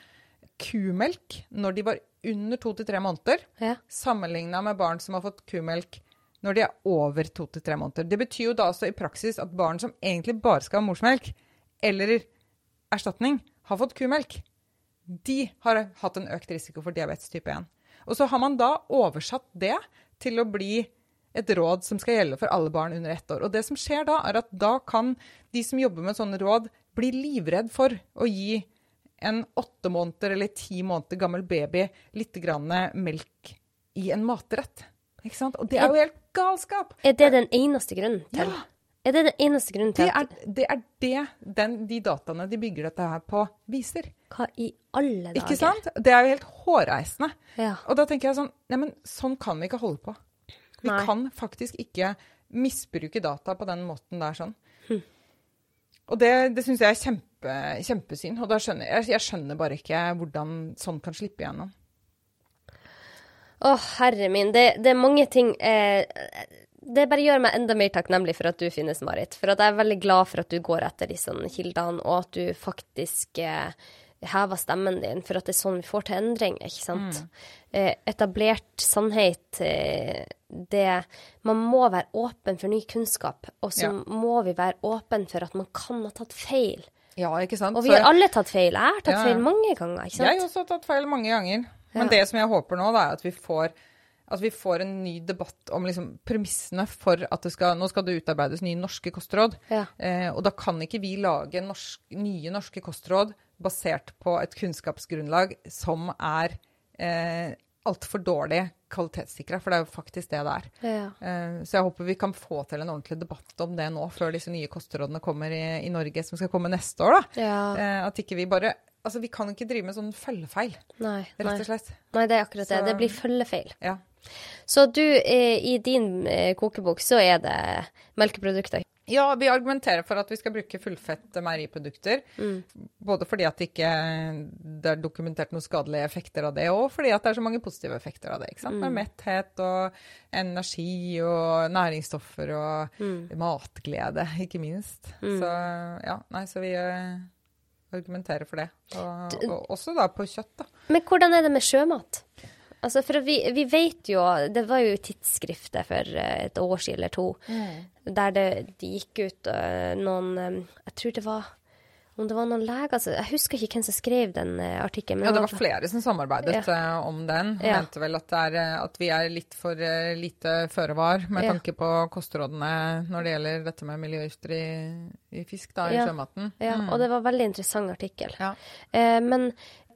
kumelk når de var under to til tre måneder, Ja. sammenligna med barn som har fått kumelk når de er over to til tre måneder. Det betyr jo da også i praksis at barn som egentlig bare skal ha morsmelk, eller erstatning, har fått kumelk. De har hatt en økt risiko for diabetes type 1. Og så har man da oversatt det til å bli et råd som skal gjelde for alle barn under ett år. Og det som skjer da, er at da kan de som jobber med sånne råd, bli livredd for å gi en åtte måneder eller ti måneder gammel baby litt grann melk i en matrett. Ikke sant? Og det er jo helt galskap! Er det den eneste grunnen til? Ja. Er det den eneste grunnen til Det er det, er det den, de dataene de bygger dette her på, viser. Hva i alle dager? Ikke sant? Det er jo helt hårreisende. Ja. Og da tenker jeg sånn Neimen, sånn kan vi ikke holde på. Vi Nei. kan faktisk ikke misbruke data på den måten der sånn. Hm. Og det, det syns jeg er kjempe, kjempesynd. Og skjønner jeg, jeg skjønner bare ikke hvordan sånn kan slippe igjennom. Å, herre min. Det, det er mange ting eh, Det bare gjør meg enda mer takknemlig for at du finnes, Marit. For at jeg er veldig glad for at du går etter disse kildene, og at du faktisk eh, hever stemmen din, for at det er sånn vi får til endring, ikke sant? Eh, etablert sannhet, eh, det Man må være åpen for ny kunnskap, og så Ja. må vi være åpen for at man kan ha tatt feil. Ja, ikke sant? Og vi har alle tatt feil. Jeg har tatt ja. feil mange ganger, ikke sant? Jeg har også tatt feil mange ganger. Men Ja. det som jeg håper nå, da, er at vi får at vi får en ny debatt om liksom, premissene for at det skal Nå skal det utarbeides nye norske kostråd. Ja. Eh, og da kan ikke vi lage norsk, nye norske kostråd basert på et kunnskapsgrunnlag som er eh, altfor dårlig kvalitetssikra, for det er jo faktisk det det er. Ja. Eh, så jeg håper vi kan få til en ordentlig debatt om det nå, før disse nye kostrådene kommer i, i Norge, som skal komme neste år. da. ja. Eh, at ikke vi bare Altså, vi kan ikke drive med sånn følgefeil, Nei, rett og slett. nei, det er akkurat det. Så- Det blir følgefeil. Ja. Så du, eh, i din kokebok så er det melkeprodukter. Ja, vi argumenterer for at vi skal bruke fullfett meieriprodukter. Både fordi at det ikke det er dokumentert noen skadelige effekter av det, og fordi at det er så mange positive effekter av det. ikke sant? Med metthet og energi og næringsstoffer og matglede, ikke minst. Så ja, nei, så vi eh, argumenterer for det. Og, og også da på kjøtt, da. Men hvordan er det med sjømat? Altså, for vi, vi vet jo Det var jo tidsskrifter for eh, et år siden eller to, der det, de gikk ut uh, noen um, Jeg tror det var om det var noen leger altså, Jeg husker ikke hvem som skrev den uh, artikkelen. Ja, det var flere som samarbeidet Ja. uh, om den. Ja. mente vel at, det er, at vi er litt for uh, lite føre var med Ja. tanke på kostrådene når det gjelder dette med miljøgifter i, i fisk, da, i Ja. sjømaten. Ja, og det var en veldig interessant artikkel. Ja. Men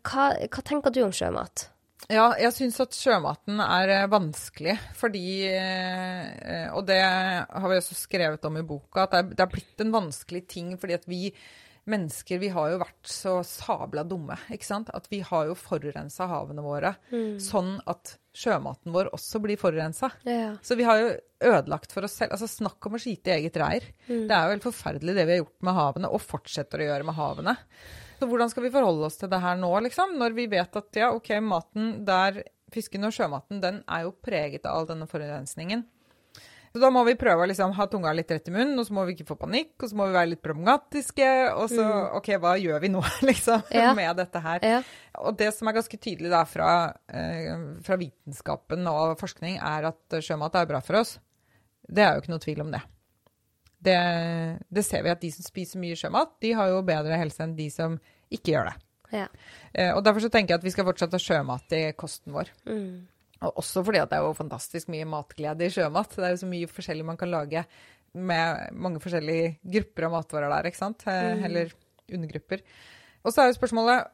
hva, hva tenker du om sjømat? Ja, jeg syns at sjømaten er eh, vanskelig, fordi eh, Og det har vi også skrevet om i boka, at det er, blitt en vanskelig ting fordi at vi mennesker vi har jo vært så sabla dumme, ikke sant? At vi har jo forurensa havene våre sånn at sjømaten vår også blir forurensa. Ja. Så vi har jo ødelagt for oss selv. Altså Snakk om å skite i eget reir. Det er jo helt forferdelig det vi har gjort med havene, og fortsetter å gjøre med havene. Så hvordan skal vi forholde oss til det her nå, liksom? Når vi vet at ja, OK, maten der Fisken og sjømaten, den er jo preget av all denne forurensningen. Så da må vi prøve å liksom ha tunga litt rett i munnen, og så må vi ikke få panikk, og så må vi være litt problematiske, og så OK, hva gjør vi nå, liksom, Ja. med dette her? Ja. Og det som er ganske tydelig da fra, eh, fra vitenskapen og forskning, er at sjømat er bra for oss. Det er jo ikke noe tvil om det. Det. Det ser vi at de som spiser mye sjømat, de har jo bedre helse enn de som ikke gjør det. Ja. Eh, og derfor så tenker jeg at vi skal fortsatt ha sjømat i kosten vår. Mm. Og også fordi at det er jo fantastisk mye matglede i sjømat. Det er jo så mye forskjellig man kan lage med mange forskjellige grupper av matvarer der, ikke sant? Eh, Eller undergrupper. Og så er jo spørsmålet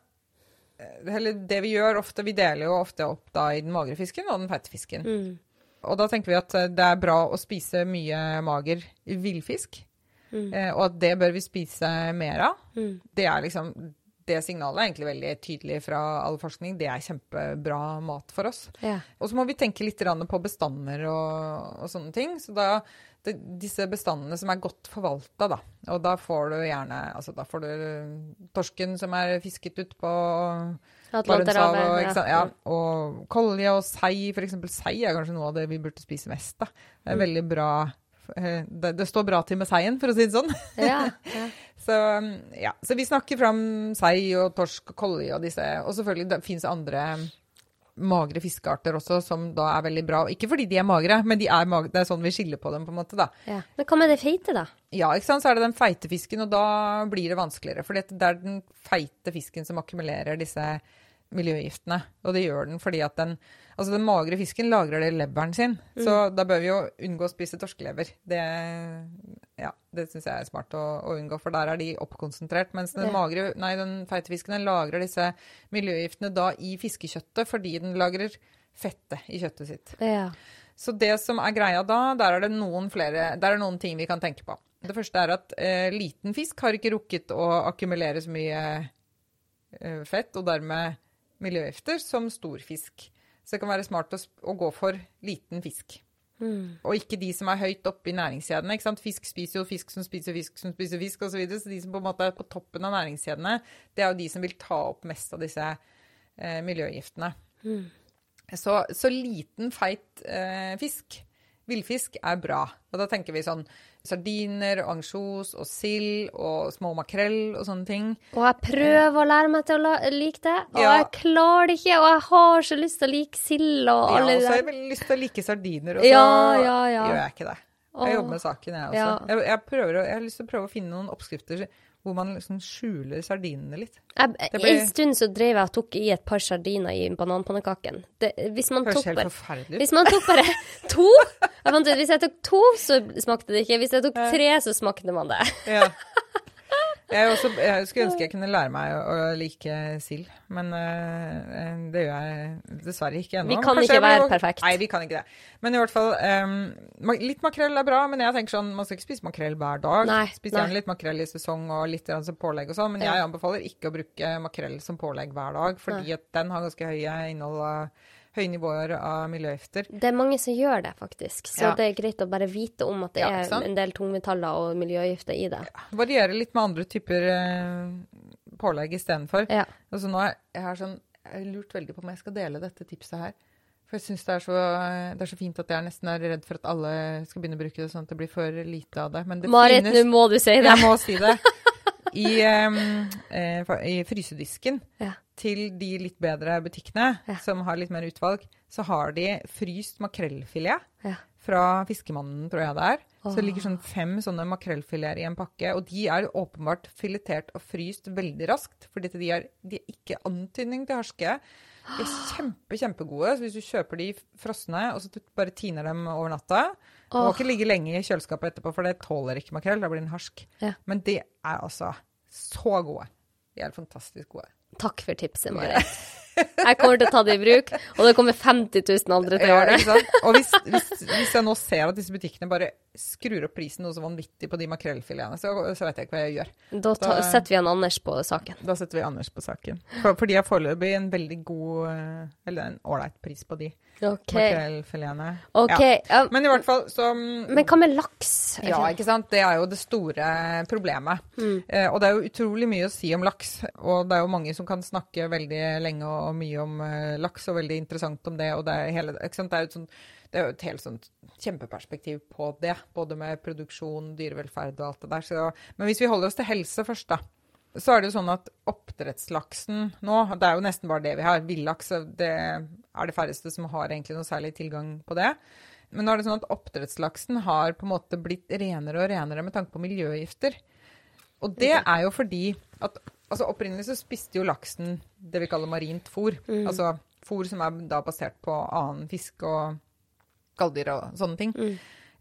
eh, Eller det vi gjør ofte, vi deler jo ofte opp da i den magre fisken og den feite fisken. Mm. Og da tenker vi at eh, det er bra å spise mye mager villfisk. Mm. og at det bør vi spise mer av. Mm. Det er liksom det signalet er egentlig veldig tydelig fra all forskning. Det er kjempebra mat for oss. Ja. Og så må vi tenke litt på bestander og, og sånne ting. Så da, det, disse bestandene som er godt forvalta, da. Og da får du gjerne Altså da får du torsken som er fisket ut på Barentshavet. Ja, og kolje og sei, f.eks. Sei er kanskje noe av det vi burde spise mest Da. Det er veldig bra eh, det, det står bra til med seien, for å si det sånn. Ja. ja. Så, ja. så vi snakker fram sei og torsk og kolje og disse. Og selvfølgelig det fins andre magre fiskearter også, som da er veldig bra. Ikke fordi de er magre, men de er magre. det er sånn vi skiller på dem, på en måte, da. ja. Men hva med det feite, da? Ja, ikke sant, så er det den feite fisken, og da blir det vanskeligere. For det er den feite fisken som akkumulerer disse miljøgiftene. Og det gjør den fordi at den Altså, den magre fisken lagrer det i leveren sin, så da bør vi jo unngå å spise torskelever. Det, ja, det syns jeg er smart å, å unngå, for der er de oppkonsentrert. Mens den, magre, nei, den feite fisken den lagrer disse miljøgiftene da i fiskekjøttet fordi den lagrer fettet i kjøttet sitt. Ja. Så det som er greia da, der er det noen flere, der er noen ting vi kan tenke på. Det første er at eh, liten fisk har ikke rukket å akkumulere så mye eh, fett, og dermed miljøgifter, som stor fisk. Så det kan være smart å, å gå for liten fisk. Mm. Og ikke de som er høyt oppe i næringskjedene. ikke sant? Fisk spiser jo fisk som spiser fisk som spiser fisk, osv. Så, videre. så de som på en måte er på toppen av næringskjedene, det er jo de som vil ta opp mest av disse eh, miljøgiftene. Mm. Så, så liten, feit eh, fisk, villfisk, er bra. Og da tenker vi sånn sardiner, ansjos og sild og små makrell og sånne ting. Og jeg prøver å lære meg til å like det, og Ja. jeg klarer det ikke. Og jeg har så lyst til å like sild og Ja, og så har jeg veldig lyst til å like sardiner, og så Ja, ja, ja. gjør jeg ikke det. Jeg jobber med saken, jeg også. Jeg, jeg, prøver jeg har lyst til å prøve å finne noen oppskrifter hvor man liksom skjuler sardinene litt. Jeg, Det blir- En stund så drev jeg og tok i et par sardiner i bananpannekaken. Det, hvis man Høres tok helt forferdelig ut. Hvis man tok bare to jeg fant Hvis jeg tok to, så smakte det ikke. Hvis jeg tok tre, så smakte man det. Ja. Jeg, også, jeg skulle ønske jeg kunne lære meg å, å like sild, men uh, det gjør jeg dessverre ikke ennå. Vi kan Kanskje ikke være må- perfekt. Nei, vi kan ikke det. Men i hvert fall, um, litt makrell er bra, men jeg tenker sånn, man skal ikke spise makrell hver dag. Nei, Spis gjerne litt makrell i sesong og litt som pålegg og sånn, men jeg anbefaler ikke å bruke makrell som pålegg hver dag, fordi at den har ganske høye innhold av høye nivåer av miljøgifter. Det er mange som gjør det, faktisk. Så Ja. det er greit å bare vite om at det Ja, er en del tungmetaller og miljøgifter i det. Variere litt med andre typer eh, pålegg istedenfor. Ja. Altså nå er jeg har sånn, jeg har lurt veldig på om jeg skal dele dette tipset her. For jeg syns det, så- det er så fint at jeg nesten er redd for at alle skal begynne å bruke det sånn at det blir for lite av det. Men det Marit, nå må du si det. Jeg må si det. I, eh, I frysedisken Ja. til de litt bedre butikkene, Ja. som har litt mer utvalg, så har de fryst makrellfilet Ja. fra Fiskemannen, tror jeg det er. Så det ligger sånn fem sånne makrellfileter i en pakke, og de er åpenbart filetert og fryst veldig raskt, fordi de de er ikke antydning til harske. De er kjempe, kjempegode, så hvis du kjøper de frosne, og så bare tiner dem over natta, det må ikke ligge lenge i kjøleskapet etterpå, for det tåler ikke makrell, da blir den harsk. Ja. Men de er altså så gode. De er fantastisk gode. Takk for tipset, Marit. Jeg kommer til å ta det i bruk, og det kommer 50 000 andre til å gjøre det. Og hvis, hvis, hvis jeg nå ser at disse butikkene bare skrur opp prisen noe så vanvittig på de makrellfiletene, så, så vet jeg ikke hva jeg gjør. Da ta, Da- setter vi en Anders på saken. Da setter vi Anders på saken. For, for de har foreløpig en veldig god eh, Eller en ålreit pris på de OK. makrellfiletene. Okay. Ja. Men i hvert fall så mm, Men hva med laks? Ja, ikke sant. Det er jo det store problemet. Mm. Eh, og det er jo utrolig mye å si om laks. Og det er jo mange som kan snakke veldig lenge og, mye om eh, laks, og veldig interessant om det. Og det er, hele? Det er jo et, sånt, det er jo et helt sånt kjempeperspektiv på det. Både med produksjon, dyrevelferd og alt det der. Så, men hvis vi holder oss til helse først, da. Så er det jo sånn at oppdrettslaksen nå, det er jo nesten bare det vi har. Villaks det er det færreste som har egentlig noe særlig tilgang på det. Men nå er det sånn at oppdrettslaksen har på en måte blitt renere og renere med tanke på miljøgifter. Og det er jo fordi at altså opprinnelig så spiste jo laksen det vi kaller marint fôr. Altså fôr som er da basert på annen fisk og skalldyr og sånne ting.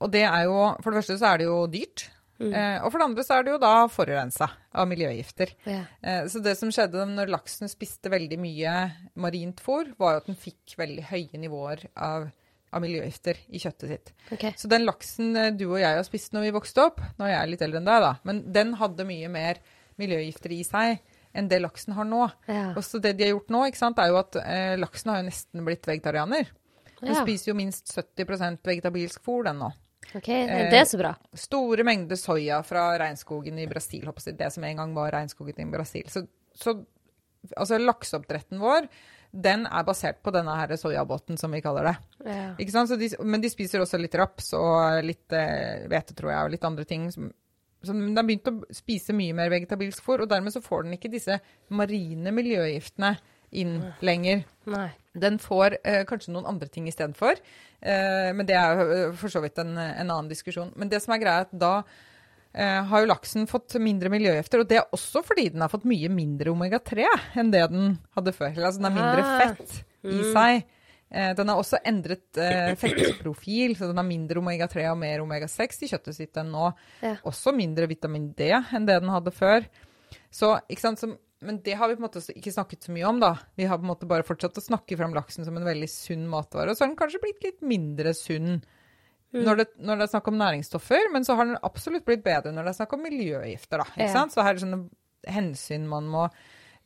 Og det er jo For det første så er det jo dyrt. Eh, og for det andre så er det jo da forurensa av miljøgifter. Ja. Eh, så det som skjedde når laksen spiste veldig mye marint fôr, var jo at den fikk veldig høye nivåer av, av miljøgifter i kjøttet sitt. Okay. Så den laksen eh, du og jeg har spist når vi vokste opp, nå er jeg litt eldre enn deg, da, men den hadde mye mer miljøgifter i seg enn det laksen har nå. Ja. Og så det de har gjort nå, ikke sant, er jo at eh, laksen har jo nesten blitt vegetarianer. Den Ja. spiser jo minst 70% vegetabilsk fôr, den nå. OK, det er så bra. Store mengder soya fra regnskogen i Brasil, jeg, det som en gang var regnskogen i Brasil. Så, så altså lakseoppdretten vår, den er basert på denne her soyabåten, som vi kaller det. Ja. Ikke sant? Så de, men de spiser også litt raps og litt eh, tror jeg, og litt andre ting. Som, så den har begynt å spise mye mer vegetabilsk fôr, og dermed så får den ikke disse marine miljøgiftene inn lenger. Nei. Den får eh, kanskje noen andre ting istedenfor, eh, men det er eh, for så vidt en, en annen diskusjon. Men det som er greia, er at da eh, har jo laksen fått mindre miljøgifter, og det er også fordi den har fått mye mindre omega-3 enn det den hadde før. Altså den har mindre Ah. fett i seg. Eh, den har også endret eh, fettprofil, så den har mindre omega-3 og mer omega-6 i kjøttet sitt enn nå. Ja. Også mindre vitamin D enn det den hadde før. Så, ikke sant, så, men det har vi på en måte ikke snakket så mye om, da. Vi har på en måte bare fortsatt å snakke fram laksen som en veldig sunn matvare. Og så har den kanskje blitt litt mindre sunn når, det, når det er snakk om næringsstoffer, men så har den absolutt blitt bedre når det er snakk om miljøgifter, da. Ikke Ja. sant? Så her er det sånne hensyn man må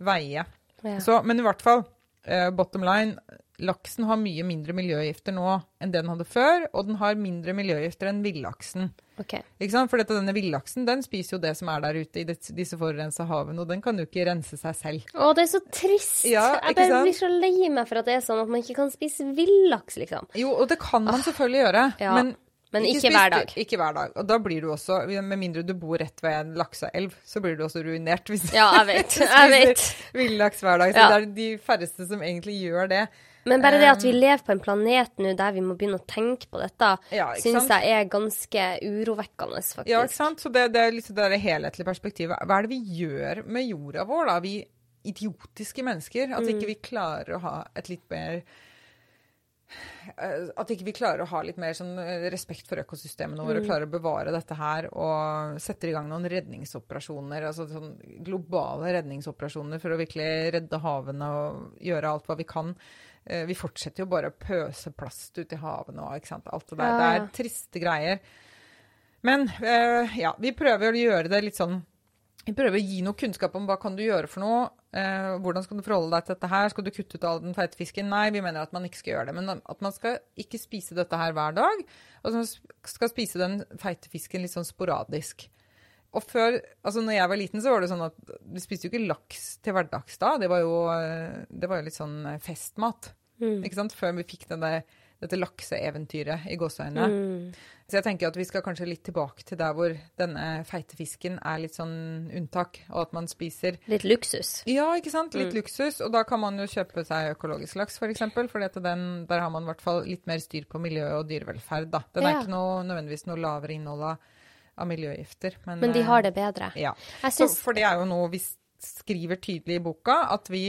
veie. Ja. Så, men i hvert fall, uh, bottom line, laksen har mye mindre miljøgifter nå enn det den hadde før, og den har mindre miljøgifter enn villaksen. Okay. Ikke sant? For dette, denne villaksen den spiser jo det som er der ute i det, disse forurensa havene, og den kan jo ikke rense seg selv. Å, det er så trist! Ja, jeg bare sant? blir så lei meg for at det er sånn at man ikke kan spise villaks, liksom. Jo, og det kan man selvfølgelig gjøre, Ah. Ja, men, men ikke spis hver dag. Ikke hver dag. Og da blir du også, med mindre du bor rett ved en lakseelv, så blir du også ruinert hvis Ja, jeg vet. du Jeg vet. spiser villaks hver dag. Så Ja. det er de færreste som egentlig gjør det. Men bare det at vi lever på en planet nå der vi må begynne å tenke på dette, Ja, syns jeg er ganske urovekkende, faktisk. Ja, ikke sant? Så det, det er liksom det der helhetlige perspektivet. Hva er det vi gjør med jorda vår, da? Vi idiotiske mennesker. At Mm. ikke vi klarer å ha et litt mer eh, At ikke vi klarer å ha litt mer sånn eh, respekt for økosystemene våre, Mm. og klarer å bevare dette her og setter i gang noen redningsoperasjoner, altså sånn globale redningsoperasjoner for å virkelig redde havene og gjøre alt hva vi kan. Eh, Vi fortsetter jo bare å pøse plast ut i havet og ikke sant? alt det der. Ja, Det er triste greier. Men eh, ja, vi prøver å gjøre det litt sånn Vi prøver å gi noe kunnskap om hva kan du gjøre for noe. Eh, hvordan skal du forholde deg til dette her? Skal du kutte ut all den feite fisken? Nei, vi mener at man ikke skal gjøre det. Men at man skal ikke spise dette her hver dag. Og man skal spise den feite fisken litt sånn sporadisk. Og før, altså når jeg var liten, så var det sånn at vi spiste jo ikke laks til hverdags da. Det var jo, eh, det var jo litt sånn eh, festmat. Mm. Ikke sant? Før vi fikk denne, dette lakseeventyret i gåseøynene. Mm. Så jeg tenker at vi skal kanskje litt tilbake til der hvor denne feite fisken er litt sånn unntak, og at man spiser Litt luksus. Ja, ikke sant? Litt Mm. luksus. Og da kan man jo kjøpe seg økologisk laks, f.eks. For, for dette, den, der har man i hvert fall litt mer styr på miljø og dyrevelferd, da. Den er ikke noe, nødvendigvis noe lavere innhold av, av miljøgifter. Men, Men de eh, har det bedre. Ja. Jeg Så, for det er jo noe vi skriver tydelig i boka, at vi,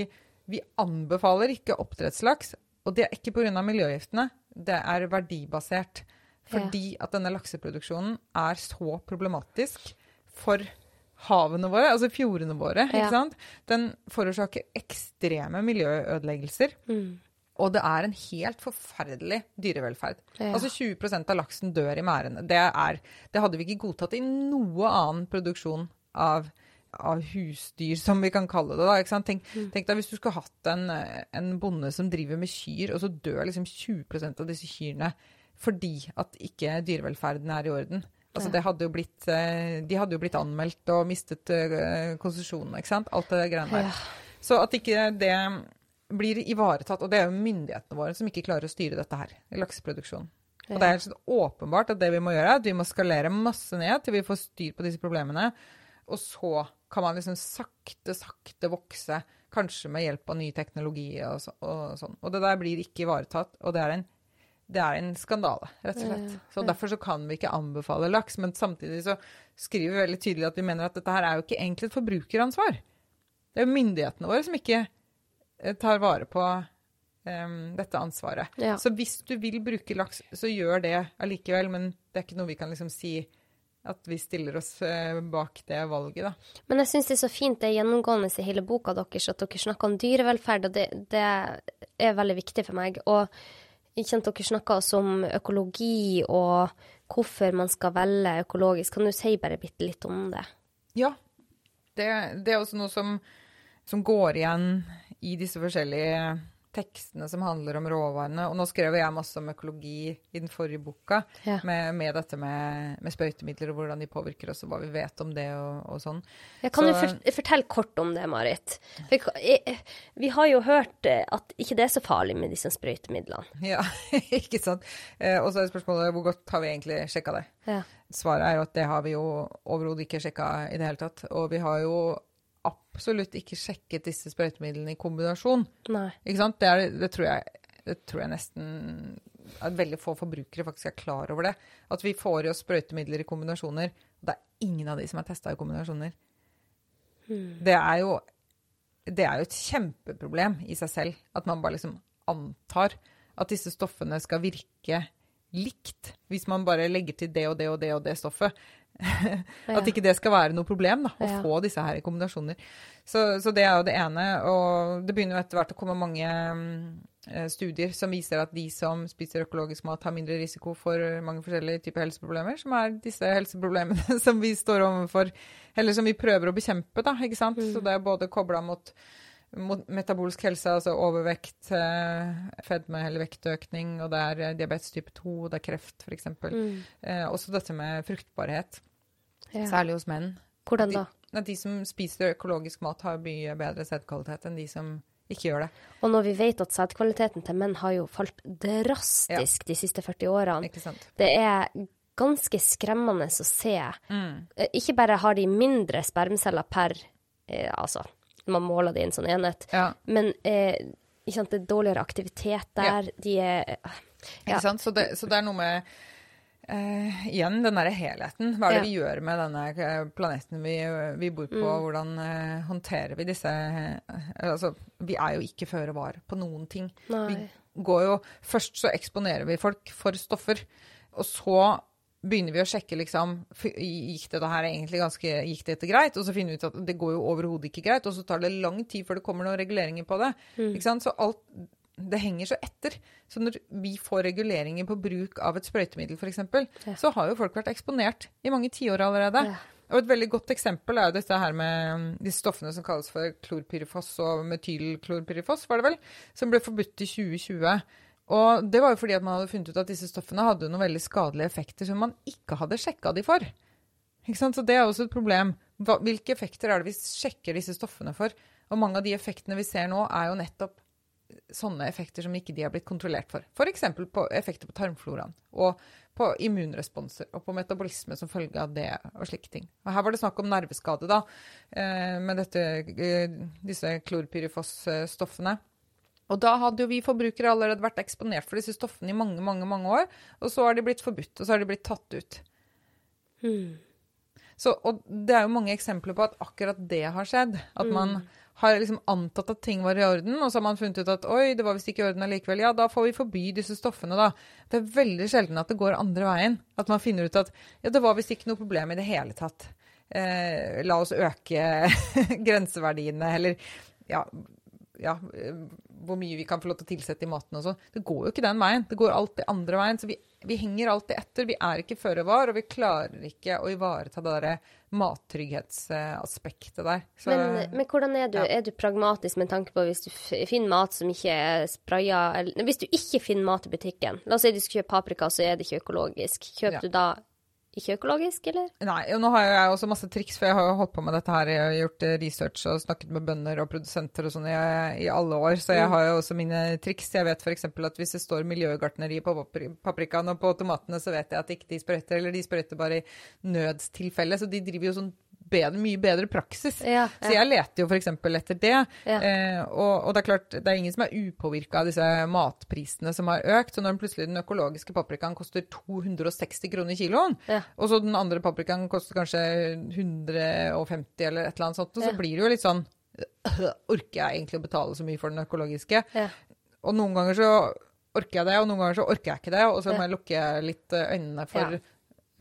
vi anbefaler ikke oppdrettslaks. Og det er ikke pga. miljøgiftene, det er verdibasert. Fordi at denne lakseproduksjonen er så problematisk for havene våre, altså fjordene våre. Ja. Den forårsaker ekstreme miljøødeleggelser. mm. Og det er en helt forferdelig dyrevelferd. Ja. Altså 20% av laksen dør i merdene. Det, det hadde vi ikke godtatt i noe annen produksjon av, av husdyr, som vi kan kalle det. da, ikke sant? Tenk, tenk deg hvis du skulle hatt en, en bonde som driver med kyr, og så dør liksom 20% av disse kyrne fordi at ikke dyrevelferden er i orden. Altså, det hadde jo blitt, eh, de hadde jo blitt anmeldt og mistet eh, konsesjonene, ikke sant? Alt det greiene der. Ja. Så at ikke det blir ivaretatt, og det er jo myndighetene våre som ikke klarer å styre dette her, i lakseproduksjonen. Og det er helt åpenbart at det vi må gjøre, er at vi må skalere masse ned til vi får styr på disse problemene. Og så kan man liksom sakte, sakte vokse, kanskje med hjelp av ny teknologi og, så, og sånn. Og det der blir ikke ivaretatt, og det er en, det er en skandale, rett og slett. Så derfor så kan vi ikke anbefale laks, men samtidig så skriver vi veldig tydelig at vi mener at dette her er jo ikke egentlig et forbrukeransvar. Det er jo myndighetene våre som ikke tar vare på um, dette ansvaret. Ja. Så hvis du vil bruke laks, så gjør det allikevel, men det er ikke noe vi kan liksom si at vi stiller oss eh, bak det valget, da. Men jeg syns det er så fint det er gjennomgående i hele boka deres at dere snakker om dyrevelferd, og det, det er veldig viktig for meg. Og kjent dere snakker også om økologi og hvorfor man skal velge økologisk. Kan du si bare bitte litt om det? Ja. Det, det er også noe som, som går igjen i disse forskjellige tekstene som handler om råvarene. Og nå skrev jeg masse om økologi i den forrige boka, Ja. med, med dette med, med sprøytemidler og hvordan de påvirker oss, og hva vi vet om det og, og sånn. Jeg kan Så- du for, fortelle kort om det, Marit? For, jeg, vi har jo hørt eh, at ikke det er så farlig med disse sprøytemidlene. Ja, ikke sant. Eh, og så er spørsmålet hvor godt har vi egentlig sjekka det? Ja. Svaret er jo at det har vi jo overhodet ikke sjekka i det hele tatt. Og vi har jo absolutt ikke sjekket disse sprøytemidlene i kombinasjon. Nei. Ikke sant? Det, er, det, tror jeg, det tror jeg nesten at veldig få forbrukere faktisk er klar over det. At vi får i oss sprøytemidler i kombinasjoner. Og det er ingen av de som er testa i kombinasjoner. Det er jo det er jo et kjempeproblem i seg selv. At man bare liksom antar at disse stoffene skal virke likt. Hvis man bare legger til det og det og det og det stoffet. At ikke det skal være noe problem da, å få disse her i kombinasjoner. Så, så det er jo det ene. Og det begynner jo etter hvert å komme mange mm, eh, studier som viser at de som spiser økologisk mat, har mindre risiko for mange forskjellige typer helseproblemer, som er disse helseproblemene som vi står overfor, eller som vi prøver å bekjempe. da, ikke sant? Så det er både kobla mot metabolsk helse, altså overvekt, eh, fedme eller vektøkning, og det er eh, diabetes type 2, det er kreft f.eks. Mm. Eh, også dette med fruktbarhet, Ja. særlig hos menn. Hvordan da? De, de som spiser økologisk mat, har mye bedre sædkvalitet enn de som ikke gjør det. Og når vi vet at sædkvaliteten til menn har jo falt drastisk de siste 40 årene, det er ganske skremmende å se. Mm. Eh, Ikke bare har de mindre spermceller per eh, Altså, man måler det i en sånn enhet, Ja, men eh, sant, det er dårligere aktivitet der. De er ikke sant? Så det, så det er noe med eh, igjen den derre helheten. Hva er det vi gjør med denne eh, planeten vi, vi bor på? Mm. Hvordan eh, håndterer vi disse eh, Altså, vi er jo ikke føre var på noen ting. Nei. Vi går jo Først så eksponerer vi folk for stoffer, og så begynner vi å sjekke liksom Gikk dette her egentlig ganske Gikk dette greit? Og så finner vi ut at det går jo overhodet ikke greit, og så tar det lang tid før det kommer noen reguleringer på det. Ikke sant? Så alt det henger så etter. Så når vi får reguleringer på bruk av et sprøytemiddel f.eks., Ja. så har jo folk vært eksponert i mange tiår allerede. Ja. Og et veldig godt eksempel er jo dette her med de disse stoffene som kalles for klorpyrifos og metylklorpyrifos, var det vel, som ble forbudt i 2020. Og det var jo fordi at man hadde funnet ut at disse stoffene hadde noen veldig skadelige effekter som man ikke hadde sjekka de for. Så det er også et problem. Hva, hvilke effekter er det vi sjekker disse stoffene for? Og mange av de effektene vi ser nå, er jo nettopp sånne effekter som ikke de har blitt kontrollert for. F.eks. på effekter på tarmfloraen, og på immunresponser, og på metabolisme som følge av det, og slike ting. Og her var det snakk om nerveskade, da, eh, med dette, eh, disse klorpyrifos-stoffene. Og da hadde jo vi forbrukere allerede vært eksponert for disse stoffene i mange, mange, mange år, og så har de blitt forbudt, og så har de blitt tatt ut. Hmm. Så, og det er jo mange eksempler på at akkurat det har skjedd. At man har liksom antatt at ting var i orden, og så har man funnet ut at oi, det var visst ikke i orden allikevel. Ja, da får vi forby disse stoffene, da. Det er veldig sjelden at det går andre veien. At man finner ut at ja, det var visst ikke noe problem i det hele tatt. Eh, la oss øke grenseverdiene, eller ja, ja, hvor mye vi kan få lov til å tilsette i maten og sånn. Det går jo ikke den veien. Det går alltid andre veien. Så vi, vi henger alltid etter. Vi er ikke føre var, og vi klarer ikke å ivareta det derre mattrygghetsaspektet der. Så, men, men, hvordan er du? Ja. Er du pragmatisk med tanke på hvis du finner mat som ikke er spraya eller Hvis du ikke finner mat i butikken, la oss si du skal kjøpe paprika, så er det ikke økologisk. Kjøper ja. du da ikke økologisk, eller? Nei, og nå har jeg også masse triks, for jeg har jo holdt på med dette her. Jeg har gjort research og snakket med bønder og produsenter og sånn i, i, alle år, så jeg mm. har jo også mine triks. Jeg vet f.eks. at hvis det står miljøgartneri på paprikaen og på tomatene, så vet jeg at ikke de sprøyter, eller de sprøyter bare i nødstilfelle. Så de driver jo sånn bedre, mye bedre praksis. Ja, ja. Så jeg leter jo f.eks. etter det. Ja. Eh, og, og, det er klart, det er ingen som er upåvirka av disse matprisene som har økt. Så når plutselig den økologiske paprikaen koster 260 kroner kiloen, og så den andre paprikaen koster kanskje 150 eller et eller annet sånt, og så blir det jo litt sånn Orker jeg egentlig å betale så mye for den økologiske? Og noen ganger så orker jeg det, og noen ganger så orker jeg ikke det. Og så må jeg lukke litt øynene for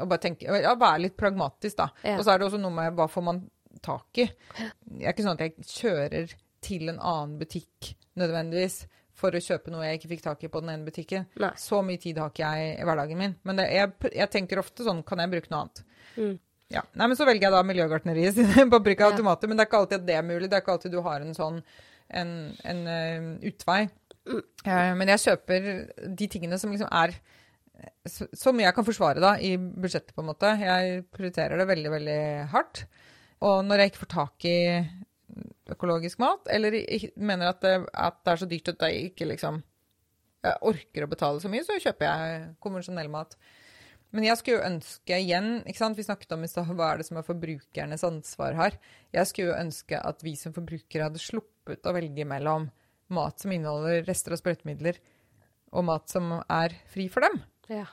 og bare tenke, ja, være litt pragmatisk, da. Ja. Og så er det også noe med hva får man tak i. Det er ikke sånn at jeg kjører til en annen butikk nødvendigvis for å kjøpe noe jeg ikke fikk tak i på den ene butikken. Nei. Så mye tid har ikke jeg i hverdagen min. Men det, jeg, jeg, tenker ofte sånn Kan jeg bruke noe annet? Mm. Ja. Nei, men så velger jeg da Miljøgartneriet sine paprika og tomater. Men det er ikke alltid at det er mulig. Det er ikke alltid du har en sånn en, en uh, utvei. Mm. Uh, men jeg kjøper de tingene som liksom er som jeg kan forsvare da, i budsjettet, på en måte. Jeg prioriterer det veldig, veldig hardt. Og når jeg ikke får tak i økologisk mat, eller mener at det, at det er så dyrt at jeg ikke liksom jeg orker å betale så mye, så kjøper jeg konvensjonell mat. Men jeg skulle ønske igjen ikke sant? Vi snakket om i stad hva er det som er forbrukernes ansvar her. Jeg skulle ønske at vi som forbrukere hadde sluppet å velge mellom mat som inneholder rester av sprøytemidler, og mat som er fri for dem. Ja.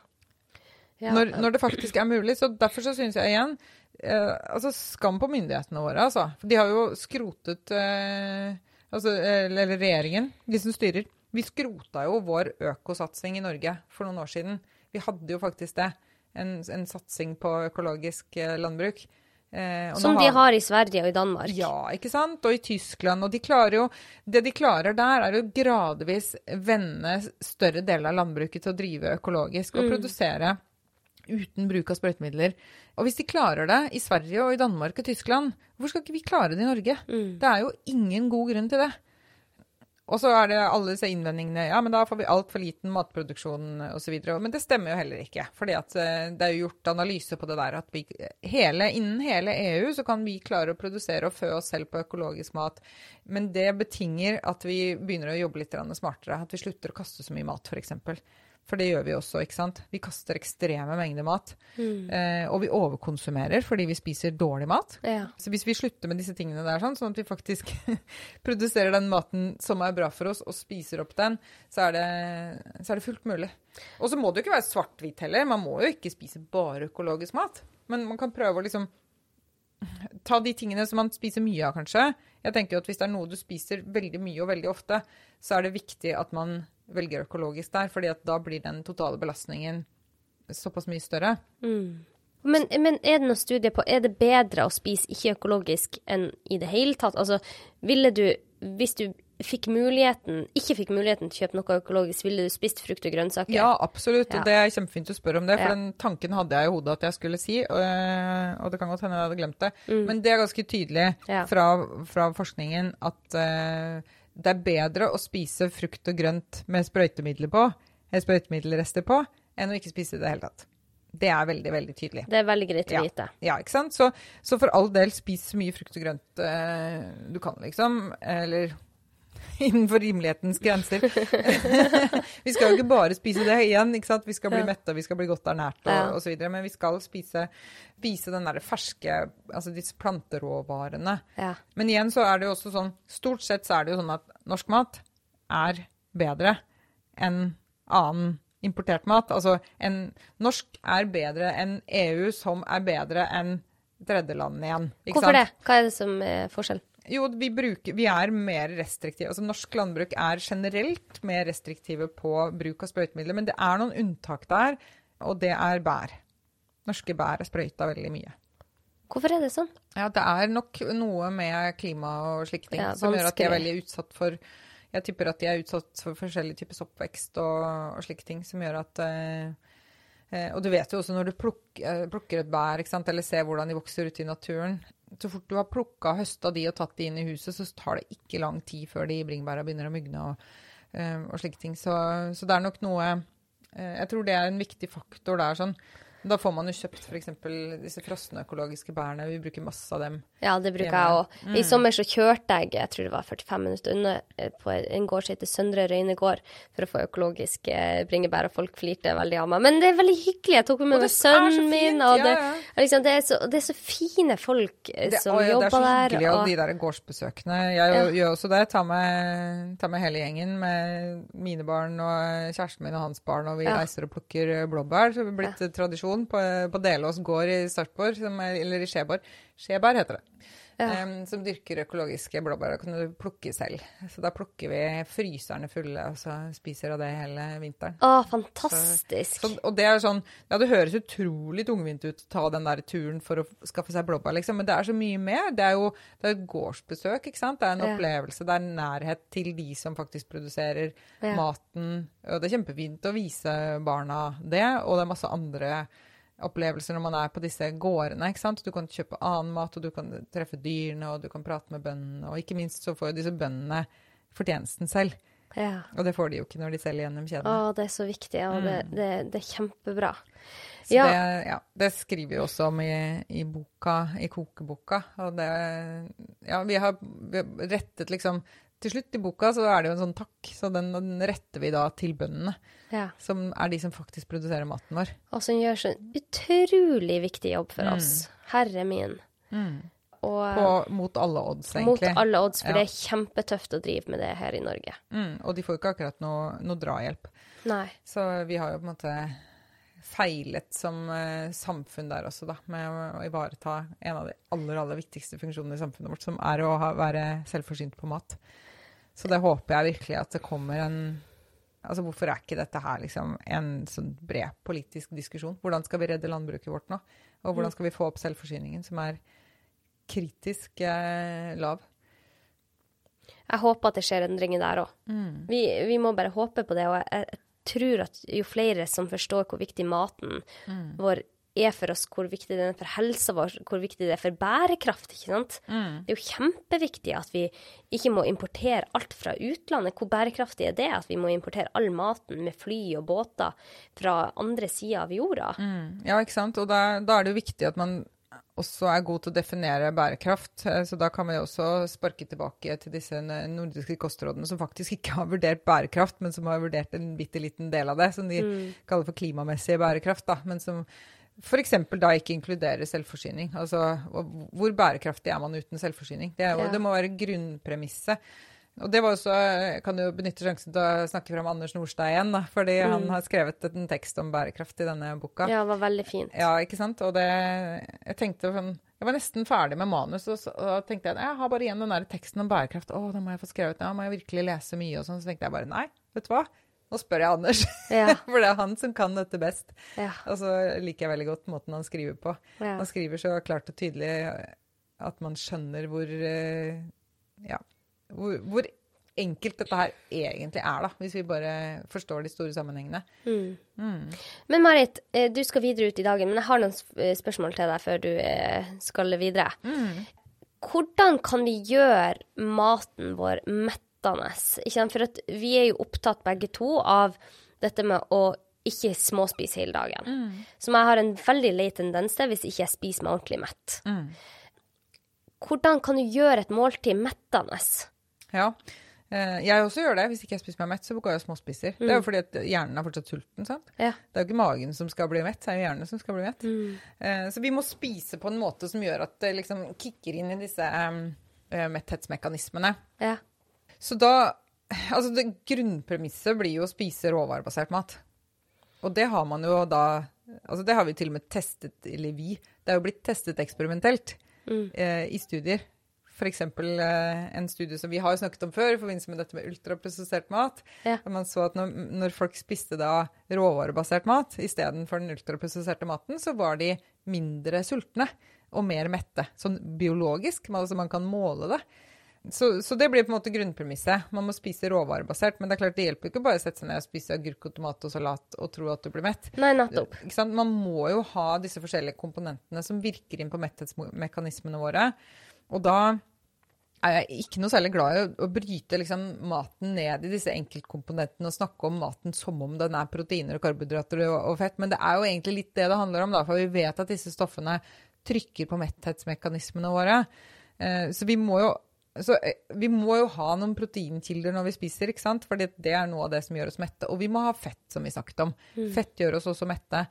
Ja. Når, når, det faktisk er mulig. Så derfor så syns jeg igjen eh, altså Skam på myndighetene våre, altså. For de har jo skrotet eh, altså, Eller regjeringen, de som styrer. Vi skrota jo vår økosatsing i Norge for noen år siden. Vi hadde jo faktisk det. En, en satsing på økologisk eh, landbruk. Eh, Som de har i Sverige og i Danmark. Ja, ikke sant. Og i Tyskland. Og de klarer jo Det de klarer der, er å gradvis vende større deler av landbruket til å drive økologisk og mm. produsere uten bruk av sprøytemidler. Og hvis de klarer det i Sverige og i Danmark og Tyskland, hvorfor skal ikke vi klare det i Norge? Mm. Det er jo ingen god grunn til det. Og så er det alle disse innvendingene Ja, men da får vi altfor liten matproduksjon osv. Men det stemmer jo heller ikke. For eh, det er jo gjort analyse på det der at vi, hele, innen hele EU så kan vi klare å produsere og fø oss selv på økologisk mat. Men det betinger at vi begynner å jobbe litt smartere. At vi slutter å kaste så mye mat, f.eks. For det gjør vi også, ikke sant. Vi kaster ekstreme mengder mat. Mm. Eh, og vi overkonsumerer fordi vi spiser dårlig mat. Ja. Så hvis vi slutter med disse tingene der, sånn, sånn at vi faktisk produserer den maten som er bra for oss, og spiser opp den, så er det, så er det fullt mulig. Og så må det jo ikke være svart-hvitt heller. Man må jo ikke spise bare økologisk mat. Men man kan prøve å liksom ta de tingene som man spiser mye av, kanskje. Jeg tenker jo at Hvis det er noe du spiser veldig mye og veldig ofte, så er det viktig at man velger økologisk der, fordi da blir den totale belastningen såpass mye større. Mm. Men, men, er det noen studier på er det bedre å spise ikke-økologisk enn i det hele tatt? Altså, ville du, hvis du fikk muligheten, ikke fikk muligheten til å kjøpe noe økologisk, ville du spist frukt og grønnsaker? Ja, absolutt. Ja. Og det er kjempefint å spørre om det, for ja. den tanken hadde jeg i hodet at jeg skulle si. Og, og det kan godt hende jeg hadde glemt det. Mm. Men det er ganske tydelig ja. fra, fra, forskningen at uh, det er bedre å spise frukt og grønt med sprøytemidler på, eller sprøytemiddelrester på, enn å ikke spise det i det hele tatt. Det er veldig veldig tydelig. Det er veldig greit å vite. Ja, ikke sant? Så, så, for all del, spis så mye frukt og grønt eh, du kan, liksom. Eller innenfor rimelighetens grenser. vi skal jo ikke bare spise det igjen. ikke sant? Vi skal bli ja. mette, vi skal bli godt ernært og, ja. og så videre, Men vi skal spise, spise den der ferske, altså disse planteråvarene. Ja. Men igjen så er det jo også sånn Stort sett så er det jo sånn at norsk mat er bedre enn annen importert mat. Altså en, norsk er bedre enn EU, som er bedre enn tredjelandene igjen. Hvorfor sant? det? Hva er det som er forskjellen? Jo, vi, bruker, vi, er mer restriktive. Altså, norsk landbruk er generelt mer restriktive på bruk av sprøytemidler. Men det er noen unntak der, og det er bær. Norske bær er sprøyta veldig mye. Hvorfor er det sånn? Ja, Det er nok noe med klima og slike ting ja, som gjør at de er veldig utsatt for jeg tipper at de er utsatt for forskjellige typer oppvekst og, og, slike ting, som gjør at eh, eh, Og du vet jo også når du plukker, plukker et bær, eller ser hvordan de vokser ute i naturen Så fort du har plukka, høsta de og tatt de inn i huset, så tar det ikke lang tid før de bringebæra begynner å mugne og, eh, og slike ting. Så, så, det er nok noe eh, Jeg tror det er en viktig faktor der. sånn da får man jo kjøpt f.eks. disse frosne økologiske bærene. Vi bruker masse av dem. Ja, det bruker hjemme. jeg òg. Mm. I sommer så kjørte jeg jeg tror det var 45 minutter unna eh, på en gård som heter Søndre Røyne gård, for å få økologiske bringebær, og folk flirte veldig av meg. Men det er veldig hyggelig. Jeg tok med meg sønnen min, og det, ja, ja. Liksom, det, er så, det, er så, fine folk eh, det, som å, ja, jobber der. Det er så hyggelig, og, og de der gårdsbesøkene. Jeg ja. gjør også det. Tar med, tar med, hele gjengen med mine barn og kjæresten min og hans barn, og vi reiser og plukker blåbær. Så det er blitt tradisjon på, på det Delås gård i Sarpsborg, eller i Skjeborg. Skjeberg heter det. Ja. Um, som dyrker økologiske blåbær. og kan du plukke selv. Så da plukker vi fryserne fulle, og så spiser av det hele vinteren. Å, fantastisk. Så, så, og det er sånn Ja, det høres utrolig tungvint ut å ta den der turen for å skaffe seg blåbær, liksom, men det er så mye mer. Det er jo det er et gårdsbesøk, ikke sant. Det er en ja. opplevelse. Det er nærhet til de som faktisk produserer ja. maten. Og det er kjempefint å vise barna det, og det er masse andre opplevelser når man er på disse gårdene. ikke sant? Du kan kjøpe annen mat, og du kan treffe dyrene, og du kan prate med bøndene. Og ikke minst så får jo disse bøndene fortjenesten selv. Ja. Og det får de jo ikke når de selger gjennom kjeden. Å, det er så viktig, og mm. det, det, det, er kjempebra. Så ja. Det, ja, det skriver vi også om i, i, boka, i kokeboka. Og det Ja, vi har, vi har rettet liksom til slutt i boka så er det jo en sånn takk, så den, den retter vi da til bøndene. Ja. Som er de som faktisk produserer maten vår. Og som gjør så utrolig viktig jobb for mm. oss. Herre min. Mm. Og, På, mot alle odds, egentlig. Mot alle odds, for ja. det er kjempetøft å drive med det her i Norge. Mm, og de får jo ikke akkurat noe, noe, drahjelp. Nei. Så vi har jo på en måte feilet som uh, samfunn der også, da, med å, å, ivareta en av de aller, aller viktigste funksjonene i samfunnet vårt, som er å ha, være selvforsynt på mat. Så det håper jeg virkelig at det kommer en Altså hvorfor er ikke dette her liksom en sånn bred politisk diskusjon? Hvordan skal vi redde landbruket vårt nå? Og hvordan mm. skal vi få opp selvforsyningen, som er kritisk eh, lav? Jeg håper at det skjer endringer der òg. Mm. Vi, vi, må bare håpe på det. Og jeg, jeg, tror at jo flere som forstår hvor viktig maten mm. vår er for oss, hvor viktig den er for helsa vår, hvor viktig det er for bærekraft. ikke sant? Mm. Det er jo kjempeviktig at vi ikke må importere alt fra utlandet. Hvor bærekraftig er det at vi må importere all maten med fly og båter fra andre sida av jorda? Mm. Ja, ikke sant. Og da, da er det jo viktig at man også er god til å definere bærekraft. Eh, så da kan vi også sparke tilbake til disse nordiske kostrådene som faktisk ikke har vurdert bærekraft, men som har vurdert en bitte liten del av det, som de mm. kaller for klimamessig bærekraft. da, men som f.eks. da ikke inkludere selvforsyning. Altså hvor bærekraftig er man uten selvforsyning? Det, jo, ja. det må være grunnpremisset. Og det var også, Jeg kan jo benytte sjansen til å snakke fram Anders Nordstad igjen, da, fordi mm. han har skrevet en tekst om bærekraft i denne boka. Ja, det var veldig fint. Ja, ikke sant? Og det, jeg tenkte sånn Jeg var nesten ferdig med manus, og så og tenkte jeg jeg har bare igjen den der teksten om bærekraft. Å, den må jeg få skrevet. Ja, må jeg virkelig lese mye og sånn. Så tenkte jeg bare nei, vet du hva. Nå spør jeg Anders, ja. for det er han som kan dette best. Ja. Og så liker jeg veldig godt måten han skriver på. Ja. Han skriver så klart og tydelig at man skjønner hvor eh, Ja, hvor, hvor, enkelt dette her egentlig er, da, hvis vi bare forstår de store sammenhengene. Mm. Mm. Men Marit, eh, du skal videre ut i dagen, men jeg har noen eh, spørsmål til deg før du skal videre. Mm. Hvordan kan vi gjøre maten vår mett ikke For at vi er jo opptatt begge to av dette med å ikke småspise hele dagen. Mm. Som jeg har en veldig lei tendens til hvis ikke jeg spiser meg ordentlig mett. Mm. Hvordan kan du gjøre et måltid mettende? Ja, eh, jeg også gjør det. Hvis ikke jeg spiser meg mett, så går jeg og småspiser. Mm. Det er jo fordi at hjernen er fortsatt sulten. sant? Ja. Det er jo ikke magen som skal bli mett, det er jo hjernen som skal bli mett. Mm. Eh, så vi må spise på en måte som gjør at det liksom kicker inn i disse um, metthetsmekanismene. Ja. Så da Altså, det grunnpremisset blir jo å spise råvarebasert mat. Og det har man jo da Altså, det har vi til og med testet, eller vi. Det er jo blitt testet eksperimentelt mm. eh, i studier. F.eks. Eh, en studie som vi har snakket om før i forbindelse med dette med ultraprosessert mat. Ja. Man så at når, når, folk spiste da råvarebasert mat istedenfor den ultraprosesserte maten, så var de mindre sultne og mer mette. Sånn biologisk, altså man kan måle det. Så, så, det blir på en måte grunnpremisset. Man må spise råvarebasert. Men det er klart det hjelper ikke bare å sette seg ned og spise agurk og tomat og salat og tro at du blir mett. Nei, nettopp. Man må jo ha disse forskjellige komponentene som virker inn på metthetsmekanismene våre. Og da er jeg ikke noe særlig glad i å, bryte liksom, maten ned i disse enkeltkomponentene og snakke om maten som om den er proteiner og karbohydrater og, og fett. Men det er jo egentlig litt det det handler om, da, for vi vet at disse stoffene trykker på metthetsmekanismene våre. Eh, så vi må jo så eh, vi må jo ha noen proteinkilder når vi spiser, ikke sant? for det er noe av det som gjør oss mette. Og vi må ha fett, som vi snakket om. Mm. Fett gjør oss også mette.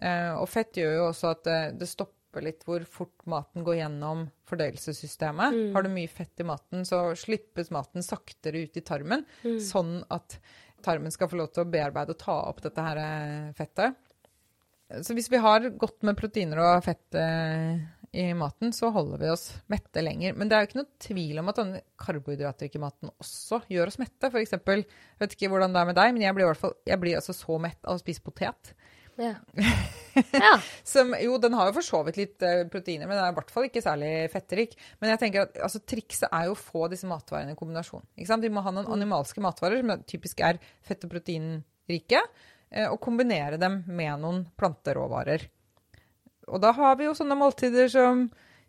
Eh, og fett gjør jo også at det, det, stopper litt hvor fort maten går gjennom fordøyelsessystemet. Mm. Har du mye fett i maten, så slippes maten saktere ut i tarmen, mm. sånn at tarmen skal få lov til å bearbeide og ta opp dette her fettet. Så hvis vi har godt med proteiner og fett eh, i maten, så holder vi oss mette lenger. Men det er jo ikke noe tvil om at denne karbohydratrike maten også gjør oss mette. For eksempel, jeg vet ikke hvordan det er med deg, men jeg blir, i hvert fall, jeg blir altså så mett av å spise potet. Ja. ja. Som, jo, den har jo for så vidt litt uh, proteiner, men den er i hvert fall ikke særlig fettrik. Men jeg tenker at altså, trikset er jo å få disse matvarene i kombinasjon. Vi må ha noen mm. animalske matvarer som typisk er fett- og proteinrike, uh, og kombinere dem med noen planteråvarer. Og da har vi jo sånne måltider som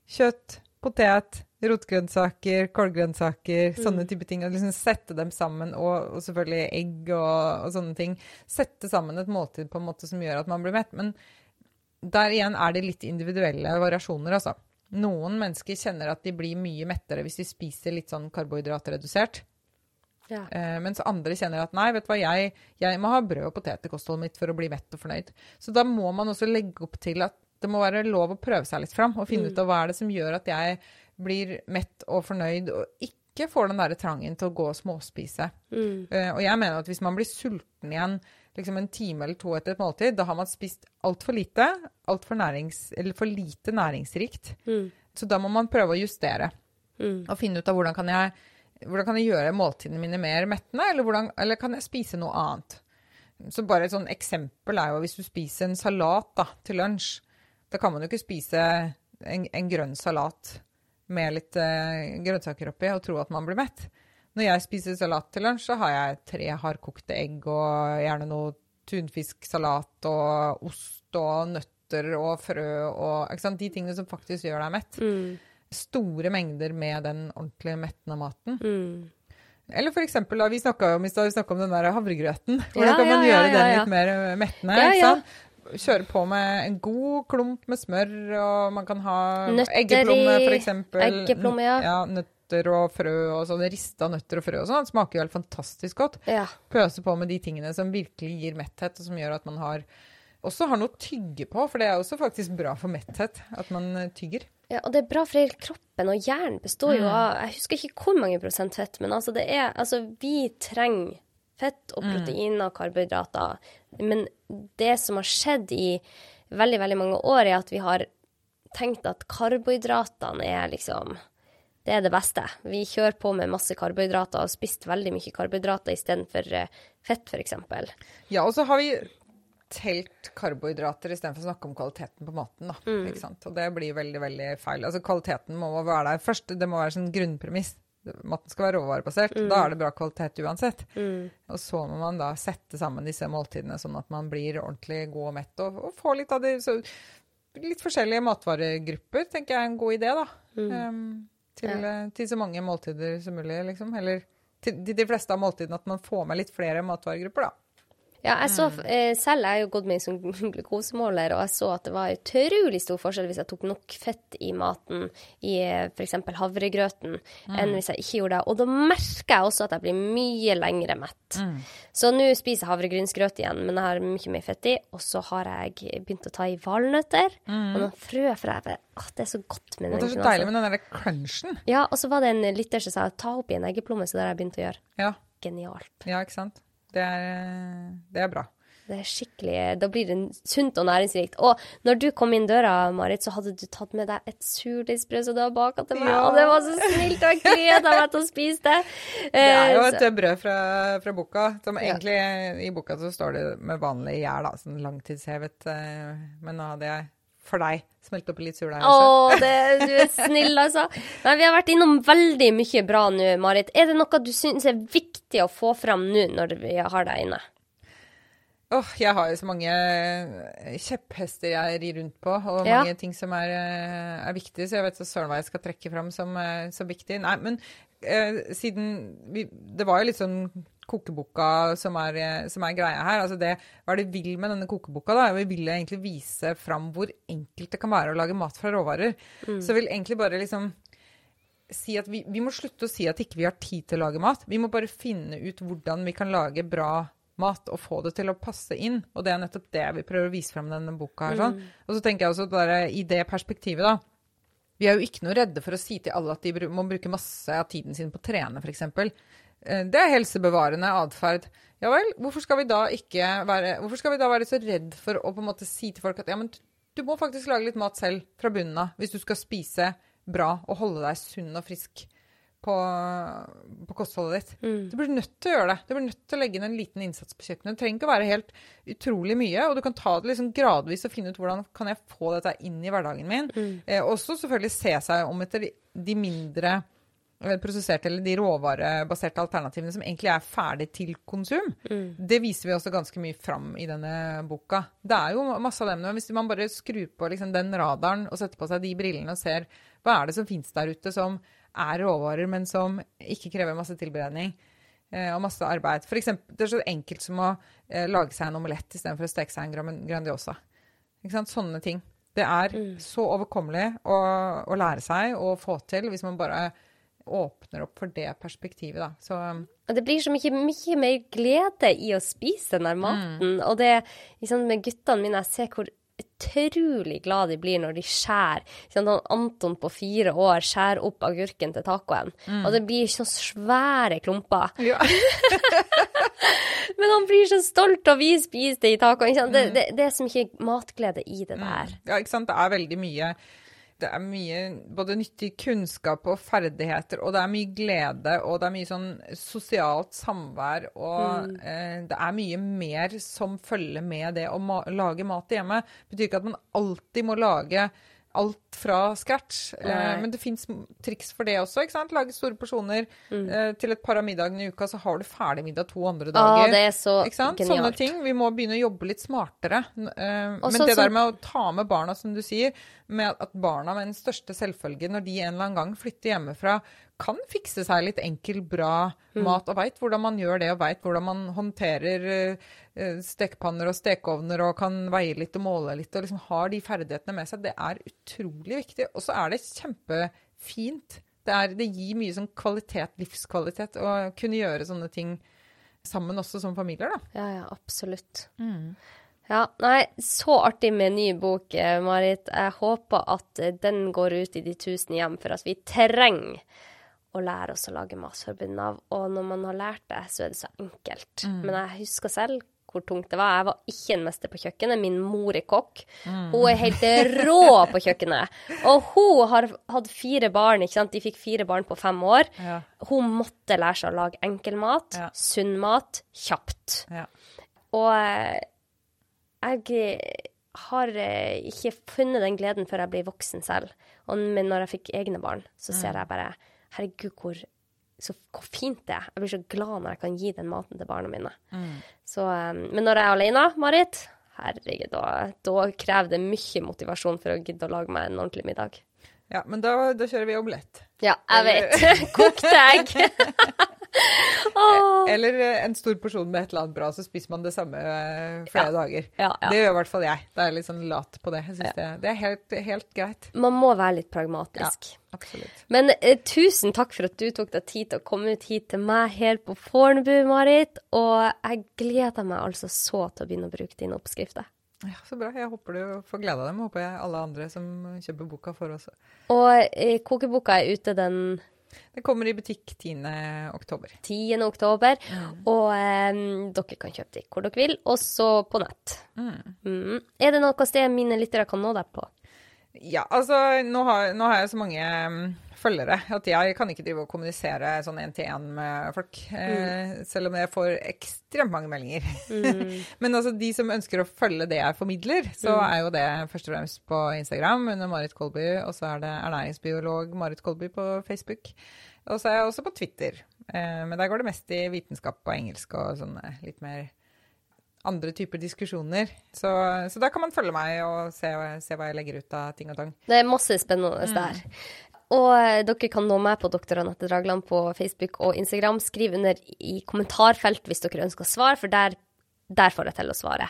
kjøtt, potet, rotgrønnsaker, kålgrønnsaker, mm. sånne type ting. Og liksom sette dem sammen, og, og selvfølgelig egg og, og, sånne ting. Sette sammen et måltid på en måte som gjør at man blir mett. Men der igjen er det litt individuelle variasjoner, altså. Noen mennesker kjenner at de blir mye mettere hvis de spiser litt sånn karbohydratredusert. Ja. Uh, mens andre kjenner at nei, vet du hva, jeg, jeg må ha brød og potet i kostholdet mitt for å bli mett og fornøyd. Så da må man også legge opp til at det må være lov å prøve seg litt fram og finne mm. ut av hva er det som gjør at jeg blir mett og fornøyd og ikke får den der trangen til å gå og småspise. Mm. Uh, og jeg mener at hvis man blir sulten igjen liksom en time eller to etter et måltid, da har man spist altfor lite, alt for, nærings, eller for lite næringsrikt. Mm. Så da må man prøve å justere mm. og finne ut av hvordan kan jeg, hvordan kan jeg gjøre måltidene mine mer mettende, eller, hvordan, eller kan jeg spise noe annet. Så bare et sånn eksempel er jo hvis du spiser en salat da, til lunsj, da kan man jo ikke spise en, en grønn salat med litt uh, grønnsaker oppi og tro at man blir mett. Når jeg spiser salat til lunsj, så har jeg tre hardkokte egg og gjerne noe tunfisksalat og ost og nøtter og frø og De tingene som faktisk gjør deg mett. Mm. Store mengder med den ordentlig mettende maten. Mm. Eller for eksempel, da, vi snakka om, om den der havregrøten. Hvordan ja, kan man ja, gjøre ja, den litt mer mettende? Kjøre på med en god klump med smør, og man kan ha nøtter eggeplomme, f.eks. Eggeplomme, ja. ja. Nøtter og frø og sånn. Rista nøtter og frø og sånn. Smaker jo helt fantastisk godt. Ja. Pøse på med de tingene som virkelig gir metthet, og som gjør at man har også har noe å tygge på, for det er også faktisk bra for metthet at man eh, tygger. Ja, og det er bra for hele kroppen, og hjernen består jo mm. av Jeg husker ikke hvor mange prosent fett, men altså det er Altså, vi trenger fett og mm. proteiner og karbohydrater. Men det som har skjedd i veldig, veldig mange år, er at vi har tenkt at karbohydratene er liksom det er det beste. Vi kjører på med masse karbohydrater og har spist veldig mye karbohydrater istedenfor eh, fett, f.eks. Ja, og så har vi telt karbohydrater istedenfor å snakke om kvaliteten på maten. Da, mm. Og det blir veldig veldig feil. Altså Kvaliteten må være der først. Det må være sånn grunnpremiss maten skal være råvarebasert. Mm. Da er det bra kvalitet uansett. Mm. Og så må man da sette sammen disse måltidene sånn at man blir ordentlig god og mett, og, og får litt av de så, Litt forskjellige matvaregrupper tenker jeg er en god idé, da. Mm. Um, til, ja. Eh, til, så mange måltider som mulig, liksom. Eller til, til de fleste av måltidene at man får med litt flere matvaregrupper, da. Ja, jeg så, mm. eh, selv jeg jo gått med i sånn glukosemåler, og jeg så at det var utrolig stor forskjell hvis jeg tok nok fett i maten, i eh, f.eks. havregrøten, mm. enn hvis jeg ikke gjorde det. Og da merker jeg også at jeg blir mye lengre mett. Mm. Så nå spiser jeg havregrynsgrøt igjen, men jeg har mye mer fett i. Og så har jeg begynt å ta i valnøtter mm. og noen frø, for jeg Åh, det er så godt med den. Det er så deilig med den der crunchen. Ja, og så var det en lytter som sa ta oppi en eggeplomme, så det har jeg begynt å gjøre. Ja. Genialt. Ja, ikke sant. Det er, det er bra. Det er skikkelig, Da blir det sunt og næringsrikt. Og når du kom inn døra, Marit, så hadde du tatt med deg et surdeigsbrød som du har baka til meg. Ja. Og det var så snilt, og jeg gleda meg til å spise det. Det er jo et et brød fra, fra boka. Som egentlig, I boka så står det med vanlig gjær, da. Sånn langtidshevet. Eh, men nå hadde jeg for deg. Smelte oppi litt surdeig Å, også. det, du er snill, altså. Nei, vi har vært innom veldig mye bra nå, Marit. Er det noe du syns er viktig å få fram nå når vi har deg inne? Åh, jeg har jo så mange kjepphester jeg rir rundt på, og Ja. mange ting som er, eh, er viktig, så jeg vet så søren hva jeg skal trekke fram som, eh, som viktig. Nei, men eh, siden vi, Det var jo litt sånn kokeboka som er, eh, som er greia her. Altså det, hva er det vi vil med denne kokeboka? da? Vi vil egentlig vise fram hvor enkelt det kan være å lage mat fra råvarer. Så jeg vil egentlig bare liksom si at vi, vi må slutte å si at ikke vi har tid til å lage mat. Vi må bare finne ut hvordan vi kan lage bra mat og få det til å passe inn. Og det er nettopp det vi prøver å vise fram i denne boka. her. Sånn. Og så tenker jeg også bare i det perspektivet, da. Vi er jo ikke noe redde for å si til alle at de må bruke masse av tiden sin på å trene, f.eks. Det er helsebevarende atferd. Ja vel, hvorfor skal, vi da ikke være, hvorfor skal vi da være så redd for å på en måte si til folk at ja, men du må faktisk lage litt mat selv fra bunnen av hvis du skal spise bra og holde deg sunn og frisk på, på kostholdet ditt. Du blir nødt til å gjøre det. Du blir nødt til å legge inn en liten innsats på kjøkkenet. Det trenger ikke å være helt utrolig mye, og du kan ta det liksom gradvis og finne ut hvordan kan jeg få dette inn i hverdagen min. Eh, også selvfølgelig se seg om etter de, de mindre eh, prosesserte eller de råvarebaserte alternativene som egentlig er ferdig til konsum. Det viser vi også ganske mye fram i denne boka. Det er jo masse av dem, men hvis man bare skrur på liksom den radaren og setter på seg de brillene og ser hva er det som finnes der ute som er råvarer, men som ikke krever masse tilberedning eh, og masse arbeid. For eksempel, det er så enkelt som å eh, lage seg en omelett istedenfor å steke seg en Grandiosa. Sånne ting. Det er så overkommelig å, å lære seg og få til hvis man bare åpner opp for det perspektivet, da. Så Og det blir så mye, mye mer glede i å spise den der maten. Og det liksom, med guttene mine, jeg ser hvor utrolig glad de blir når de skjærer. Ikke Anton på fire år skjærer opp agurken til tacoen. Og det blir så svære klumper. ja. Men han blir så stolt, og vi spiser det i tacoen. Ikke sant? Det, det, det er så mye matglede i det der. Ja, ikke sant. Det er veldig mye Det er mye både nyttig kunnskap og ferdigheter, og det er mye glede, og det er mye sånn sosialt samvær, og eh, det er mye mer som følger med det å ma lage mat hjemme. Det betyr ikke at man alltid må lage alt fra scratch. Eh, Nei. men det fins triks for det også. ikke sant? Lage store porsjoner eh, til et par av middagene i uka, så har du ferdig middag to andre Å, dager. det er så Ikke sant? Sånne ting. Vi må begynne å jobbe litt smartere. Eh, Og men det der med å ta med barna, som du sier, med at barna med den største selvfølge, når de en eller annen gang flytter hjemmefra, kan fikse seg litt enkel, bra Mm. mat, og veit hvordan man gjør det, og veit hvordan man håndterer stekepanner og stekeovner, og kan veie litt og måle litt, og liksom har de ferdighetene med seg, det er utrolig viktig. Og så er det kjempefint. Det, er, det gir mye sånn kvalitet, livskvalitet, å kunne gjøre sånne ting sammen også som familier, da. Ja, ja, absolutt. Ja, nei, så artig med ny bok, eh, Marit. Jeg håper at eh, den går ut i de tusen hjem, for at vi trenger å lære oss å lage mat fra bunnen av. Og når man har lært det, så er det så enkelt. Men jeg husker selv hvor tungt det var. Jeg var ikke en mester på kjøkkenet. Min mor er kokk. Hun er helt rå på kjøkkenet. Og hun har hatt fire barn, ikke sant. De fikk fire barn på fem år. Ja. Hun måtte lære seg å lage enkel mat, Ja. sunn mat, kjapt. Ja. Og eh, jeg har eh, ikke funnet den gleden før jeg blir voksen selv. Og, men når jeg fikk egne barn, så ser jeg bare Herregud, hvor, så, fint det er. Jeg blir så glad når jeg kan gi den maten til barna mine. Så, eh, men når jeg er alene, Marit Herregud, da, da krever det mye motivasjon for å gidde å lage meg en ordentlig middag. Ja, men da, da kjører vi omelett. Ja, jeg vet. Kokte egg. Eller eh, en stor porsjon med et eller annet bra, så spiser man det samme eh, flere Ja. dager. Ja, ja. Det gjør i hvert fall jeg. Det er litt sånn lat på det. Jeg det, det er helt, helt greit. Man må være litt pragmatisk. Absolutt. Men eh, tusen takk for at du tok deg tid til å komme ut hit til meg her på Fornebu, Marit. Og jeg gleder meg altså så til å begynne å bruke dine oppskrifter. Ja, Så bra. Jeg håper du får glede av dem. Håper jeg alle andre som kjøper boka, får også. Og eh, kokeboka er ute den Det kommer i butikk 10. oktober. 10. oktober, og eh, dere kan kjøpe det hvor dere vil, også på nett. Mm. Er det noe sted mine lyttere kan nå deg på? Ja, altså nå har, nå har jeg så mange mm, følgere. At jeg kan ikke drive og kommunisere sånn én-til-én med folk. Mm. selv om jeg får ekstremt mange meldinger. Mm. Men altså, de som ønsker å følge det jeg formidler, så Mm. er jo det først og fremst på Instagram under Marit Kolby, og så er det ernæringsbiolog Marit Kolby på Facebook. Og så er jeg også på Twitter. Eh, men der går det mest i vitenskap og engelsk og sånne litt mer andre typer diskusjoner. Så, så da kan man følge meg og se, se hva jeg legger ut av ting og tang. Det er masse spennende der. Og dere kan nå meg på Dr. Anette Dragland på Facebook og Instagram. Skriv under i kommentarfelt hvis dere ønsker svar, for der, der får jeg til å svare.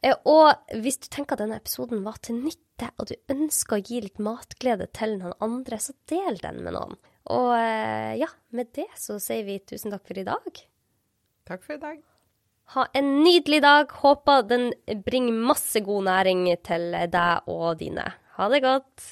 Eh, Og hvis du tenker at denne episoden var til nytte, og du ønsker å gi litt matglede til noen andre, så del den med noen. Og eh, ja, med det så sier vi tusen takk for i dag. Takk for i dag. Ha en nydelig dag. Håper den bringer masse god næring til deg og dine. Ha det godt.